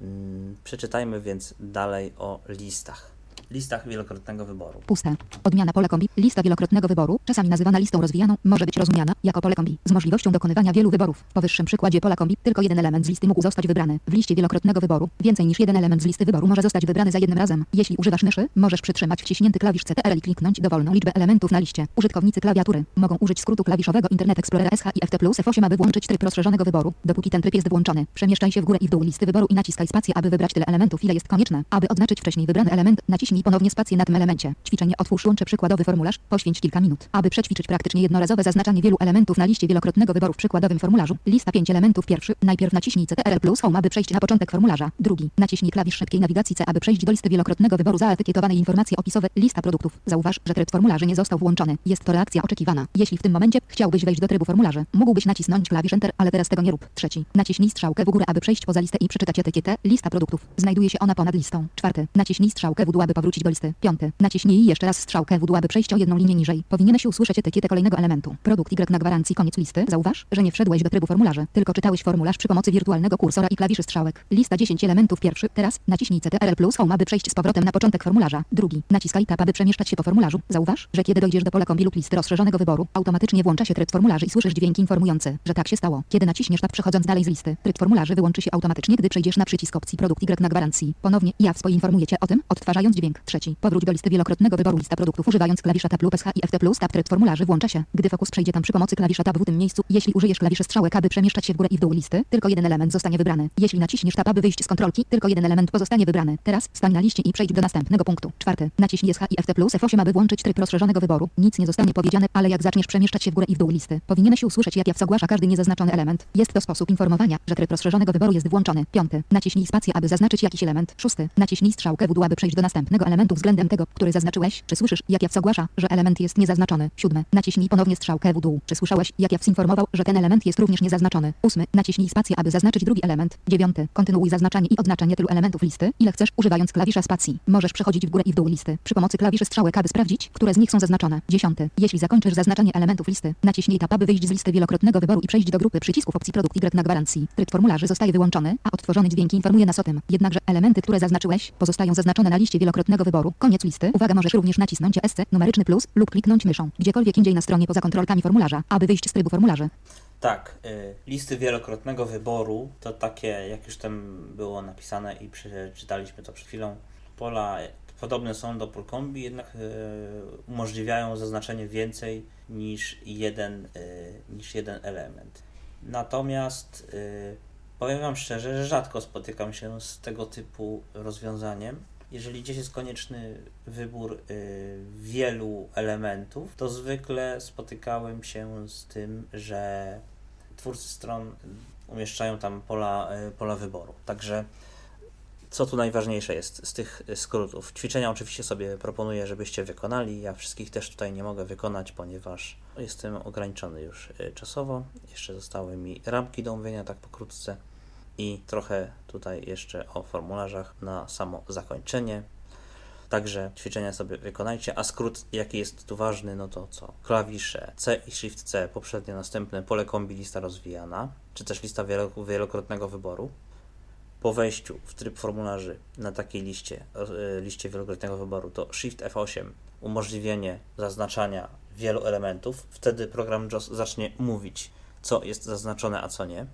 Speaker 2: Mm, Przeczytajmy więc dalej o listach. Listach wielokrotnego wyboru.
Speaker 3: Puste. Odmiana pola kombi. Lista wielokrotnego wyboru, czasami nazywana listą rozwijaną, może być rozumiana jako pole kombi z możliwością dokonywania wielu wyborów. W powyższym przykładzie pola kombi tylko jeden element z listy mógł zostać wybrany. W liście wielokrotnego wyboru więcej niż jeden element z listy wyboru może zostać wybrany za jednym razem. Jeśli używasz myszy, możesz przytrzymać wciśnięty klawisz CTRL i kliknąć dowolną liczbę elementów na liście. Użytkownicy klawiatury mogą użyć skrótu klawiszowego Internet Explorera SH i FT plus F8, aby włączyć tryb rozszerzonego wyboru. Dopóki ten tryb jest włączony, przemieszczaj się w górę i w dół listy wyboru i naciskaj spację, aby wybrać tyle elementów, ile jest konieczne. Aby odznaczyć wcześniej wybrany element, naciśnij ponownie spację na tym elemencie. Ćwiczenie otwórz łącze przykładowy formularz, poświęć kilka minut. Aby przećwiczyć praktycznie jednorazowe zaznaczanie wielu elementów na liście wielokrotnego wyboru w przykładowym formularzu, lista 5 elementów pierwszy, najpierw naciśnij CTRL plus Home, aby przejść na początek formularza. Drugi, naciśnij klawisz szybkiej nawigacji C, aby przejść do listy wielokrotnego wyboru zaetykietowanej informacje opisowe, lista produktów. Zauważ, że tryb formularzy nie został włączony. Jest to reakcja oczekiwana. Jeśli w tym momencie chciałbyś wejść do trybu formularzy, mógłbyś nacisnąć klawisz Enter, ale teraz tego nie rób. Trzeci, naciśnij strzałkę w górę, aby przejść poza listę i przeczytać etykietę, lista produktów. Znajduje się ona ponad listą. Czwarty, naciśnij strzałkę w dół, aby powrócić do listy. Piąty, naciśnij jeszcze raz strzałkę w dół, aby przejść o jedną linię niżej. Powinieneś usłyszeć etykietę kolejnego elementu. Produkt Y na gwarancji koniec listy. Zauważ, że nie wszedłeś do trybu formularzy, tylko czytałeś formularz przy pomocy wirtualnego kursora i klawiszy strzałek. Lista 10 elementów pierwszy. Teraz naciśnij CTRL plus Home, aby przejść z powrotem na początek formularza. Drugi. Naciskaj Tab, aby przemieszczać się po formularzu. Zauważ, że kiedy dojdziesz do pola kombi lub listy rozszerzonego wyboru, automatycznie włącza się tryb formularzy i słyszysz dźwięk informujący, że tak się stało. Kiedy naciśniesz Tab przechodząc dalej z listy, tryb formularzy wyłączy się automatycznie, gdy przejdziesz na przycisk opcji Produkt Y na gwarancji. Ponownie Cię o tym, odtwarzając dźwięk. Trzeci. Powróć do listy wielokrotnego wyboru lista produktów używając klawisza Tab lub SH i FT plus Tab tryb formularzy włącza się, gdy fokus przejdzie tam przy pomocy klawisza Tab w tym miejscu. Jeśli użyjesz klawiszy strzałek, aby przemieszczać się w górę i w dół listy, tylko jeden element zostanie wybrany. Jeśli naciśniesz Tab, aby wyjść z kontrolki, tylko jeden element pozostanie wybrany. Teraz stań na liście i przejdź do następnego punktu. Czwarty. Naciśnij SH i FT plus F8, aby włączyć tryb rozszerzonego wyboru. Nic nie zostanie powiedziane, ale jak zaczniesz przemieszczać się w górę i w dół listy, powinieneś usłyszeć, jak JAWS ogłasza każdy niezaznaczony element. Jest to sposób informowania, że tryb rozszerzonego wyboru jest włączony. Piąty. Naciśnij spację, aby zaznaczyć jakiś element. Szósty. Naciśnij strzałkę w dół, aby przejść do następnego elementu względem tego, który zaznaczyłeś. Czy słyszysz, jak JAWS ogłasza, że element jest niezaznaczony? Siódmy. Naciśnij ponownie strzałkę w dół. Czy słyszałeś, jak JAWS informował, że ten element jest również niezaznaczony? Ósmy. Naciśnij spację, aby zaznaczyć drugi element. Dziewiąty. Kontynuuj zaznaczanie i odznaczanie tylu elementów listy, ile chcesz, używając klawisza spacji. Możesz przechodzić w górę i w dół listy przy pomocy klawiszy strzałek, aby sprawdzić, które z nich są zaznaczone. Dziesiąty. Jeśli zakończysz zaznaczanie elementów listy, naciśnij tab, aby wyjść z listy wielokrotnego wyboru i przejść do grupy przycisków opcji produkt Y na gwarancji. Tryb formularzy zostaje wyłączony, a odtworzony dźwięk informuje nas o tym. Jednakże elementy, które zaznaczyłeś, pozostają zaznaczone na liście wielokrotnego wyboru. Koniec listy. Uwaga, możesz również nacisnąć SC, numeryczny plus lub kliknąć myszą, gdziekolwiek indziej na stronie poza kontrolkami formularza, aby wyjść z trybu formularzy.
Speaker 2: Tak, y, listy wielokrotnego wyboru to takie, jak już tam było napisane i przeczytaliśmy to przed chwilą, pola podobne są do pól kombi, jednak y, umożliwiają zaznaczenie więcej niż jeden, y, niż jeden element. Natomiast y, powiem Wam szczerze, że rzadko spotykam się z tego typu rozwiązaniem. Jeżeli gdzieś jest konieczny wybór y, wielu elementów, to zwykle spotykałem się z tym, że twórcy stron umieszczają tam pola, y, pola wyboru. Także co tu najważniejsze jest z tych skrótów? Ćwiczenia oczywiście sobie proponuję, żebyście wykonali. Ja wszystkich też tutaj nie mogę wykonać, ponieważ jestem ograniczony już y, czasowo. Jeszcze zostały mi ramki do omówienia, tak pokrótce. I trochę tutaj jeszcze o formularzach na samo zakończenie. Także ćwiczenia sobie wykonajcie, a skrót jaki jest tu ważny, no to co? Klawisze C i Shift C, poprzednie następne pole kombi lista rozwijana, czy też lista wielo- wielokrotnego wyboru. Po wejściu w tryb formularzy na takiej liście, e, liście wielokrotnego wyboru, to Shift F8 umożliwienie zaznaczania wielu elementów. Wtedy program JOS zacznie mówić, co jest zaznaczone, a co nie.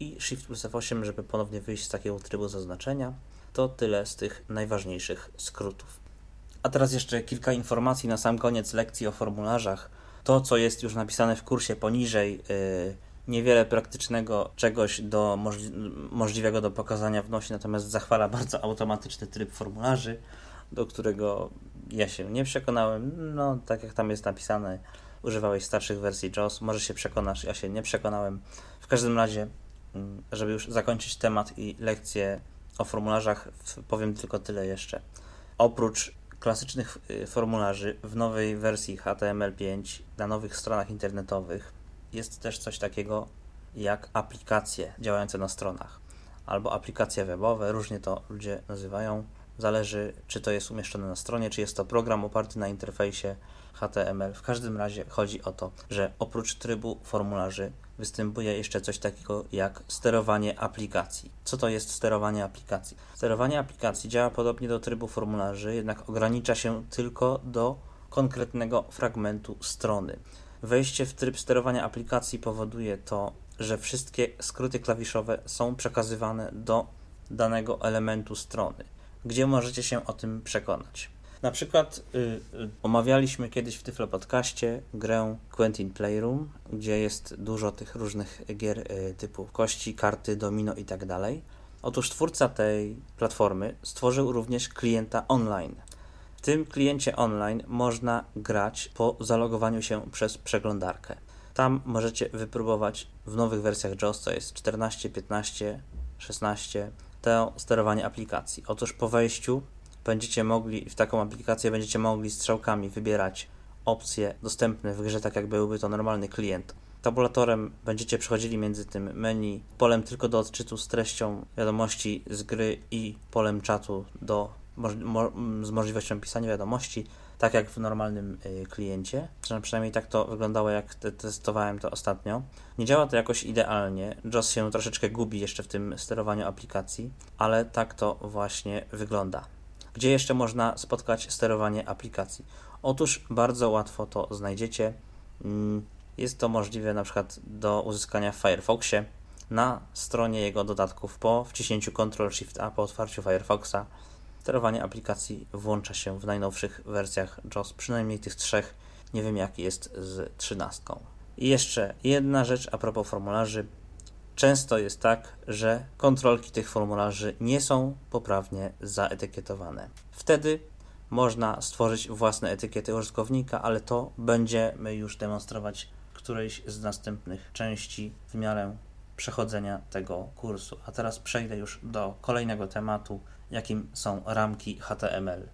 Speaker 2: I Shift plus F8, żeby ponownie wyjść z takiego trybu zaznaczenia. To tyle z tych najważniejszych skrótów. A teraz jeszcze kilka informacji na sam koniec lekcji o formularzach. To, co jest już napisane w kursie poniżej, yy, Niewiele praktycznego czegoś do możli możliwego do pokazania wnosi, natomiast zachwala bardzo automatyczny tryb formularzy, do którego ja się nie przekonałem. No, tak jak tam jest napisane, używałeś starszych wersji JAWS, może się przekonasz, ja się nie przekonałem. W każdym razie, żeby już zakończyć temat i lekcję o formularzach, powiem tylko tyle jeszcze. Oprócz klasycznych y, formularzy w nowej wersji HTML5 na nowych stronach internetowych jest też coś takiego jak aplikacje działające na stronach albo aplikacje webowe, różnie to ludzie nazywają. Zależy, czy to jest umieszczone na stronie, czy jest to program oparty na interfejsie HTML. W każdym razie chodzi o to, że oprócz trybu formularzy występuje jeszcze coś takiego jak sterowanie aplikacji. Co to jest sterowanie aplikacji? Sterowanie aplikacji działa podobnie do trybu formularzy, jednak ogranicza się tylko do konkretnego fragmentu strony. Wejście w tryb sterowania aplikacji powoduje to, że wszystkie skróty klawiszowe są przekazywane do danego elementu strony, gdzie możecie się o tym przekonać. Na przykład y, y, omawialiśmy kiedyś w Tyflo Podcaście grę Quentin Playroom, gdzie jest dużo tych różnych gier y, typu kości, karty, domino i tak dalej. Otóż twórca tej platformy stworzył również klienta online. W tym kliencie online można grać po zalogowaniu się przez przeglądarkę. Tam możecie wypróbować w nowych wersjach JAWS, co jest 14, 15, 16, to sterowanie aplikacji. Otóż po wejściu będziecie mogli, w taką aplikację będziecie mogli strzałkami wybierać opcje dostępne w grze, tak jak byłby to normalny klient. Tabulatorem będziecie przechodzili między tym menu, polem tylko do odczytu z treścią wiadomości z gry i polem czatu do, z możliwością pisania wiadomości, tak jak w normalnym y, kliencie. Przynajmniej tak to wyglądało, jak te testowałem to ostatnio. Nie działa to jakoś idealnie. JOS się troszeczkę gubi jeszcze w tym sterowaniu aplikacji, ale tak to właśnie wygląda. Gdzie jeszcze można spotkać sterowanie aplikacji? Otóż bardzo łatwo to znajdziecie. Mm, jest to możliwe na przykład do uzyskania w Firefoxie na stronie jego dodatków po wciśnięciu Ctrl Shift A po otwarciu Firefoxa. Sterowanie aplikacji włącza się w najnowszych wersjach JOS, przynajmniej tych trzech. Nie wiem jaki jest z trzynastką. I jeszcze jedna rzecz a propos formularzy. Często jest tak, że kontrolki tych formularzy nie są poprawnie zaetykietowane. Wtedy można stworzyć własne etykiety użytkownika, ale to będziemy już demonstrować w którejś z następnych części w miarę przechodzenia tego kursu. A teraz przejdę już do kolejnego tematu, jakim są ramki HTML.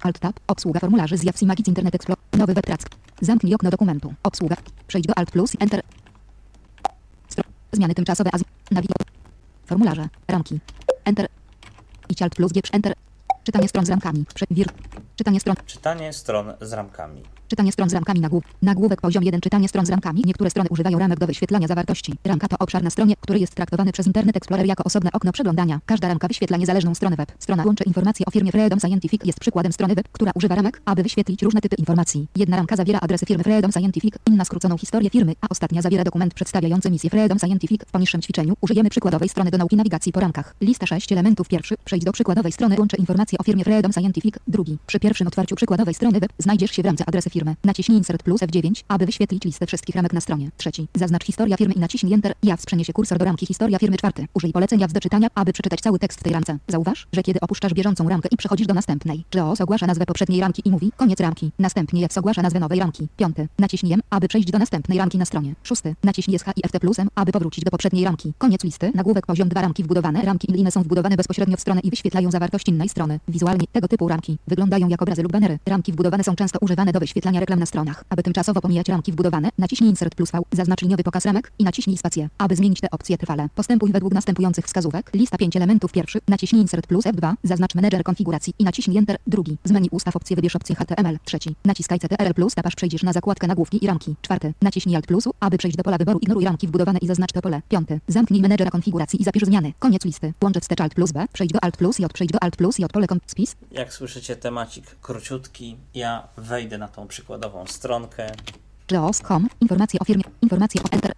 Speaker 3: Alt Tab, obsługa formularzy z Yahoo Magic Internet Explorer, nowy webtrack. Zamknij okno dokumentu, obsługa, przejdź do Alt plus, Enter, Zmiany tymczasowe. Az... Nawig... Formularze. Ramki. Enter. I Alt plus G. Enter. Czytanie stron z ramkami. Wir. Czytanie stron.
Speaker 2: Czytanie stron z ramkami.
Speaker 3: Czytanie stron z ramkami nagłów. Nagłówek poziom 1. Czytanie stron z ramkami. Niektóre strony używają ramek do wyświetlania zawartości. Ramka to obszar na stronie, który jest traktowany przez Internet Explorer jako osobne okno przeglądania. Każda ramka wyświetla niezależną stronę web. Strona łączy informacje o firmie Freedom Scientific jest przykładem strony web, która używa ramek, aby wyświetlić różne typy informacji. Jedna ramka zawiera adresy firmy Freedom Scientific, inna skróconą historię firmy, a ostatnia zawiera dokument przedstawiający misję Freedom Scientific. W poniższym ćwiczeniu użyjemy przykładowej strony do nauki nawigacji po ramkach. Lista 6 elementów. Pierwszy. Przejdź do przykładowej strony. Łączy informacje o firmie Freedom Scientific. Drugi. Przy pierwszym otwarciu przykładowej strony web znajdziesz się w ramce adresy firmy. Naciśnij Insert plus F9, aby wyświetlić listę wszystkich ramek na stronie. Trzeci. Zaznacz historia firmy i naciśnij Enter. JAWS przeniesie kursor do ramki historia firmy. Czwarty. Użyj polecenia JAWS do czytania, aby przeczytać cały tekst w tej ramce. Zauważ, że kiedy opuszczasz bieżącą ramkę i przechodzisz do następnej, JAWS ogłasza nazwę poprzedniej ramki i mówi koniec ramki. Następnie JAWS ogłasza nazwę nowej ramki. Piąty. Naciśnij M, aby przejść do następnej ramki na stronie. Szósty. Naciśnij SH i FT plusem, aby powrócić do poprzedniej ramki. Koniec listy. Nagłówek poziom 2 ramki wbudowane. Ramki inne są wbudowane bezpośrednio w stronę i wyświetlają zawartość innej strony. Wizualnie tego typu ramki wyglądają jak obrazy lub banery. Ramki wbudowane są często używane do wyświetlania reklam na stronach. Aby tymczasowo pomijać ramki wbudowane, naciśnij Insert plus V, zaznacz liniowy pokaz ramek i naciśnij spację, aby zmienić te opcje trwale. Postępuj według następujących wskazówek. Lista 5 elementów pierwszy, naciśnij Insert plus F2, zaznacz menedżer konfiguracji i naciśnij Enter. Drugi, z menu ustaw opcję wybierz opcję HTML. Trzeci, naciskaj CTRL plus, tab aż przejdziesz na zakładkę nagłówki i ramki. Czwarty, naciśnij Alt plus, aby przejść do pola wyboru ignoruj ramki wbudowane i zaznacz to pole. Piąty, zamknij menedżera konfiguracji i zapisz zmiany. Koniec listy. Łącz wstecz Alt plus B, przejdź do Alt plus przejdź do Alt plus J, pole spis.
Speaker 2: Jak słyszycie, temacik króciutki. Ja wejdę na tą przykładową stronkę.
Speaker 3: Informacje o firmie. Informacje o Enter.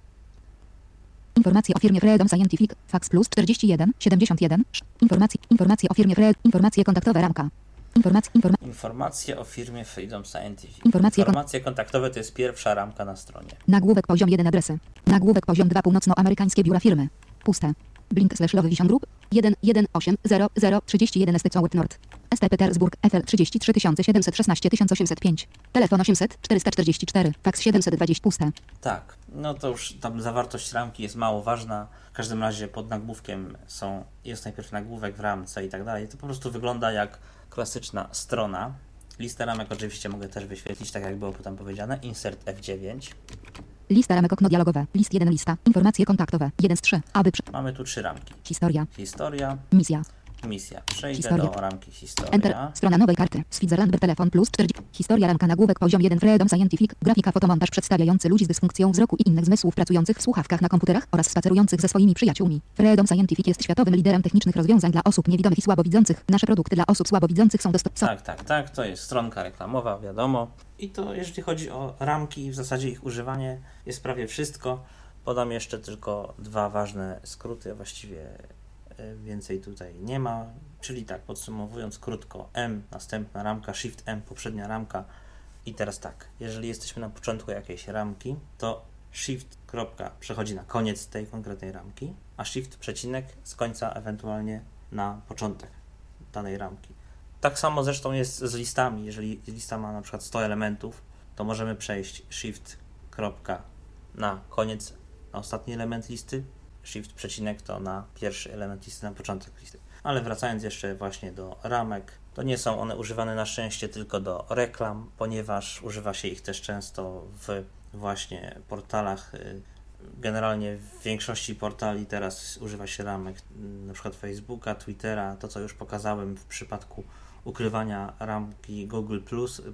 Speaker 3: Informacje o firmie Freedom Scientific. Fax plus 41 71. Informacje, informacje o firmie Fred. Informacje kontaktowe ramka. Informacje, informa
Speaker 2: Informacje o firmie Freedom Scientific.
Speaker 3: Informacje kon-
Speaker 2: Informacje kontaktowe to jest pierwsza ramka na stronie.
Speaker 3: Nagłówek poziom 1 adresy. Nagłówek poziom 2 północnoamerykańskie biura firmy. Puste. Blink slash lowy Vision Group 1 1 8 0 0 31 ST Całet Nord. ST Petersburg FL 33 716 1805. Telefon 800 444. Fax 720 puste.
Speaker 2: Tak, no to już tam zawartość ramki jest mało ważna. W każdym razie pod nagłówkiem są, jest najpierw nagłówek w ramce i tak dalej. To po prostu wygląda jak klasyczna strona. Listę ramek oczywiście mogę też wyświetlić, tak jak było tam powiedziane. Insert F9.
Speaker 3: Lista ramek okno dialogowe. List 1 lista. Informacje kontaktowe. 1 z 3. Aby przy...
Speaker 2: Mamy tu trzy ramki.
Speaker 3: Historia.
Speaker 2: Historia,
Speaker 3: Misja.
Speaker 2: misja. Przejdę
Speaker 3: Historia.
Speaker 2: do ramki historia.
Speaker 3: Enter. Strona nowej karty. Switzerland telefon plus 40. Historia ramka nagłówek poziom 1 Freedom Scientific. Grafika fotomontaż przedstawiający ludzi z dysfunkcją wzroku i innych zmysłów pracujących w słuchawkach na komputerach oraz spacerujących ze swoimi przyjaciółmi. Freedom Scientific jest światowym liderem technicznych rozwiązań dla osób niewidomych i słabowidzących. Nasze produkty dla osób słabowidzących są dostępne.
Speaker 2: Tak, tak, tak. To jest stronka reklamowa, wiadomo. I to jeżeli chodzi o ramki, w zasadzie ich używanie jest prawie wszystko. Podam jeszcze tylko dwa ważne skróty, a właściwie e, więcej tutaj nie ma. Czyli tak, podsumowując krótko, M, następna ramka, Shift M, poprzednia ramka. I teraz tak, jeżeli jesteśmy na początku jakiejś ramki, to Shift kropka przechodzi na koniec tej konkretnej ramki, a Shift przecinek z końca ewentualnie na początek danej ramki. Tak samo zresztą jest z listami. Jeżeli lista ma na przykład 100 elementów, to możemy przejść Shift kropka na koniec, na ostatni element listy, Shift przecinek to na pierwszy element listy, na początek listy. Ale wracając jeszcze właśnie do ramek, to nie są one używane na szczęście tylko do reklam, ponieważ używa się ich też często w właśnie portalach. y, Generalnie w większości portali teraz używa się ramek, przykład Facebooka, Twittera, to co już pokazałem w przypadku ukrywania ramki Google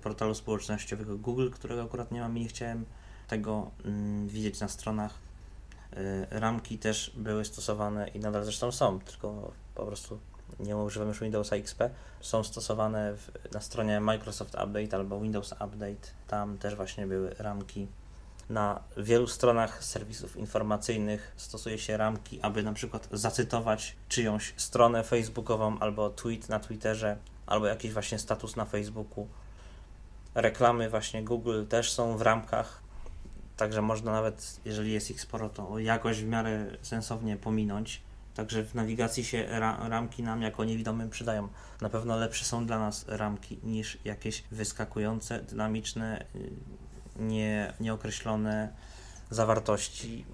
Speaker 2: portalu społecznościowego Google, którego akurat nie mam i nie chciałem tego mm, widzieć na stronach. Y, Ramki też były stosowane i nadal zresztą są, tylko po prostu nie używam już Windowsa XP. Są stosowane w, na stronie Microsoft Update albo Windows Update. Tam też właśnie były ramki. Na wielu stronach serwisów informacyjnych stosuje się ramki, aby na przykład zacytować czyjąś stronę facebookową albo tweet na Twitterze, albo jakiś właśnie status na Facebooku. Reklamy właśnie Google też są w ramkach, także można nawet, jeżeli jest ich sporo, to jakoś w miarę sensownie pominąć. Także w nawigacji się ra ramki nam jako niewidomym przydają. Na pewno lepsze są dla nas ramki niż jakieś wyskakujące, dynamiczne, y, nie, nieokreślone zawartości,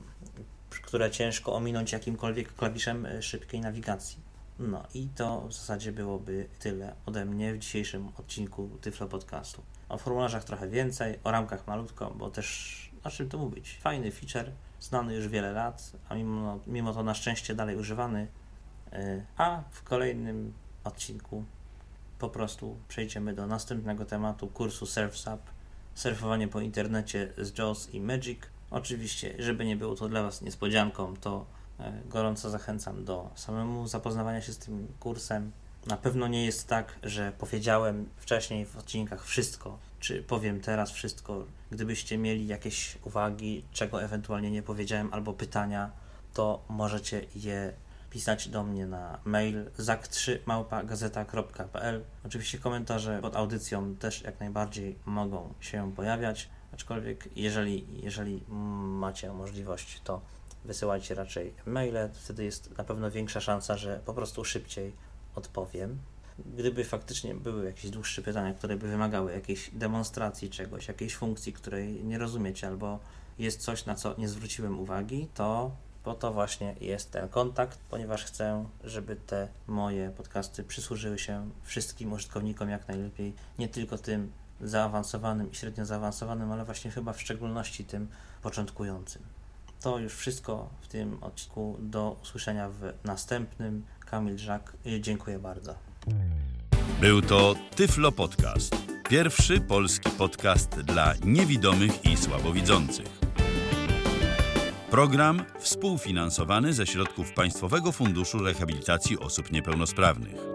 Speaker 2: które ciężko ominąć jakimkolwiek klawiszem y, szybkiej nawigacji. No i to w zasadzie byłoby tyle ode mnie w dzisiejszym odcinku Tyflo Podcastu. O formularzach trochę więcej, o ramkach malutko, bo też o czym tu mówić. Fajny feature, znany już wiele lat, a mimo, mimo to na szczęście dalej używany. Y, A w kolejnym odcinku po prostu przejdziemy do następnego tematu kursu SurfSap. Surfowanie po internecie z JAWS i Magic. Oczywiście, żeby nie było to dla Was niespodzianką, to e, gorąco zachęcam do samemu zapoznawania się z tym kursem. Na pewno nie jest tak, że powiedziałem wcześniej w odcinkach wszystko, czy powiem teraz wszystko. Gdybyście mieli jakieś uwagi, czego ewentualnie nie powiedziałem, albo pytania, to możecie je pisać do mnie na mail zak3małpa.gazeta.pl. Oczywiście komentarze pod audycją też jak najbardziej mogą się pojawiać, aczkolwiek jeżeli, jeżeli macie możliwość, to wysyłajcie raczej maile, wtedy jest na pewno większa szansa, że po prostu szybciej odpowiem. Gdyby faktycznie były jakieś dłuższe pytania, które by wymagały jakiejś demonstracji czegoś, jakiejś funkcji, której nie rozumiecie, albo jest coś, na co nie zwróciłem uwagi, to po to właśnie jest ten kontakt, ponieważ chcę, żeby te moje podcasty przysłużyły się wszystkim użytkownikom jak najlepiej, nie tylko tym zaawansowanym i średnio zaawansowanym, ale właśnie chyba w szczególności tym początkującym. To już wszystko w tym odcinku. Do usłyszenia w następnym. Kamil Żak, dziękuję bardzo.
Speaker 1: Był to Tyflo Podcast. Pierwszy polski podcast dla niewidomych i słabowidzących. Program współfinansowany ze środków Państwowego Funduszu Rehabilitacji Osób Niepełnosprawnych.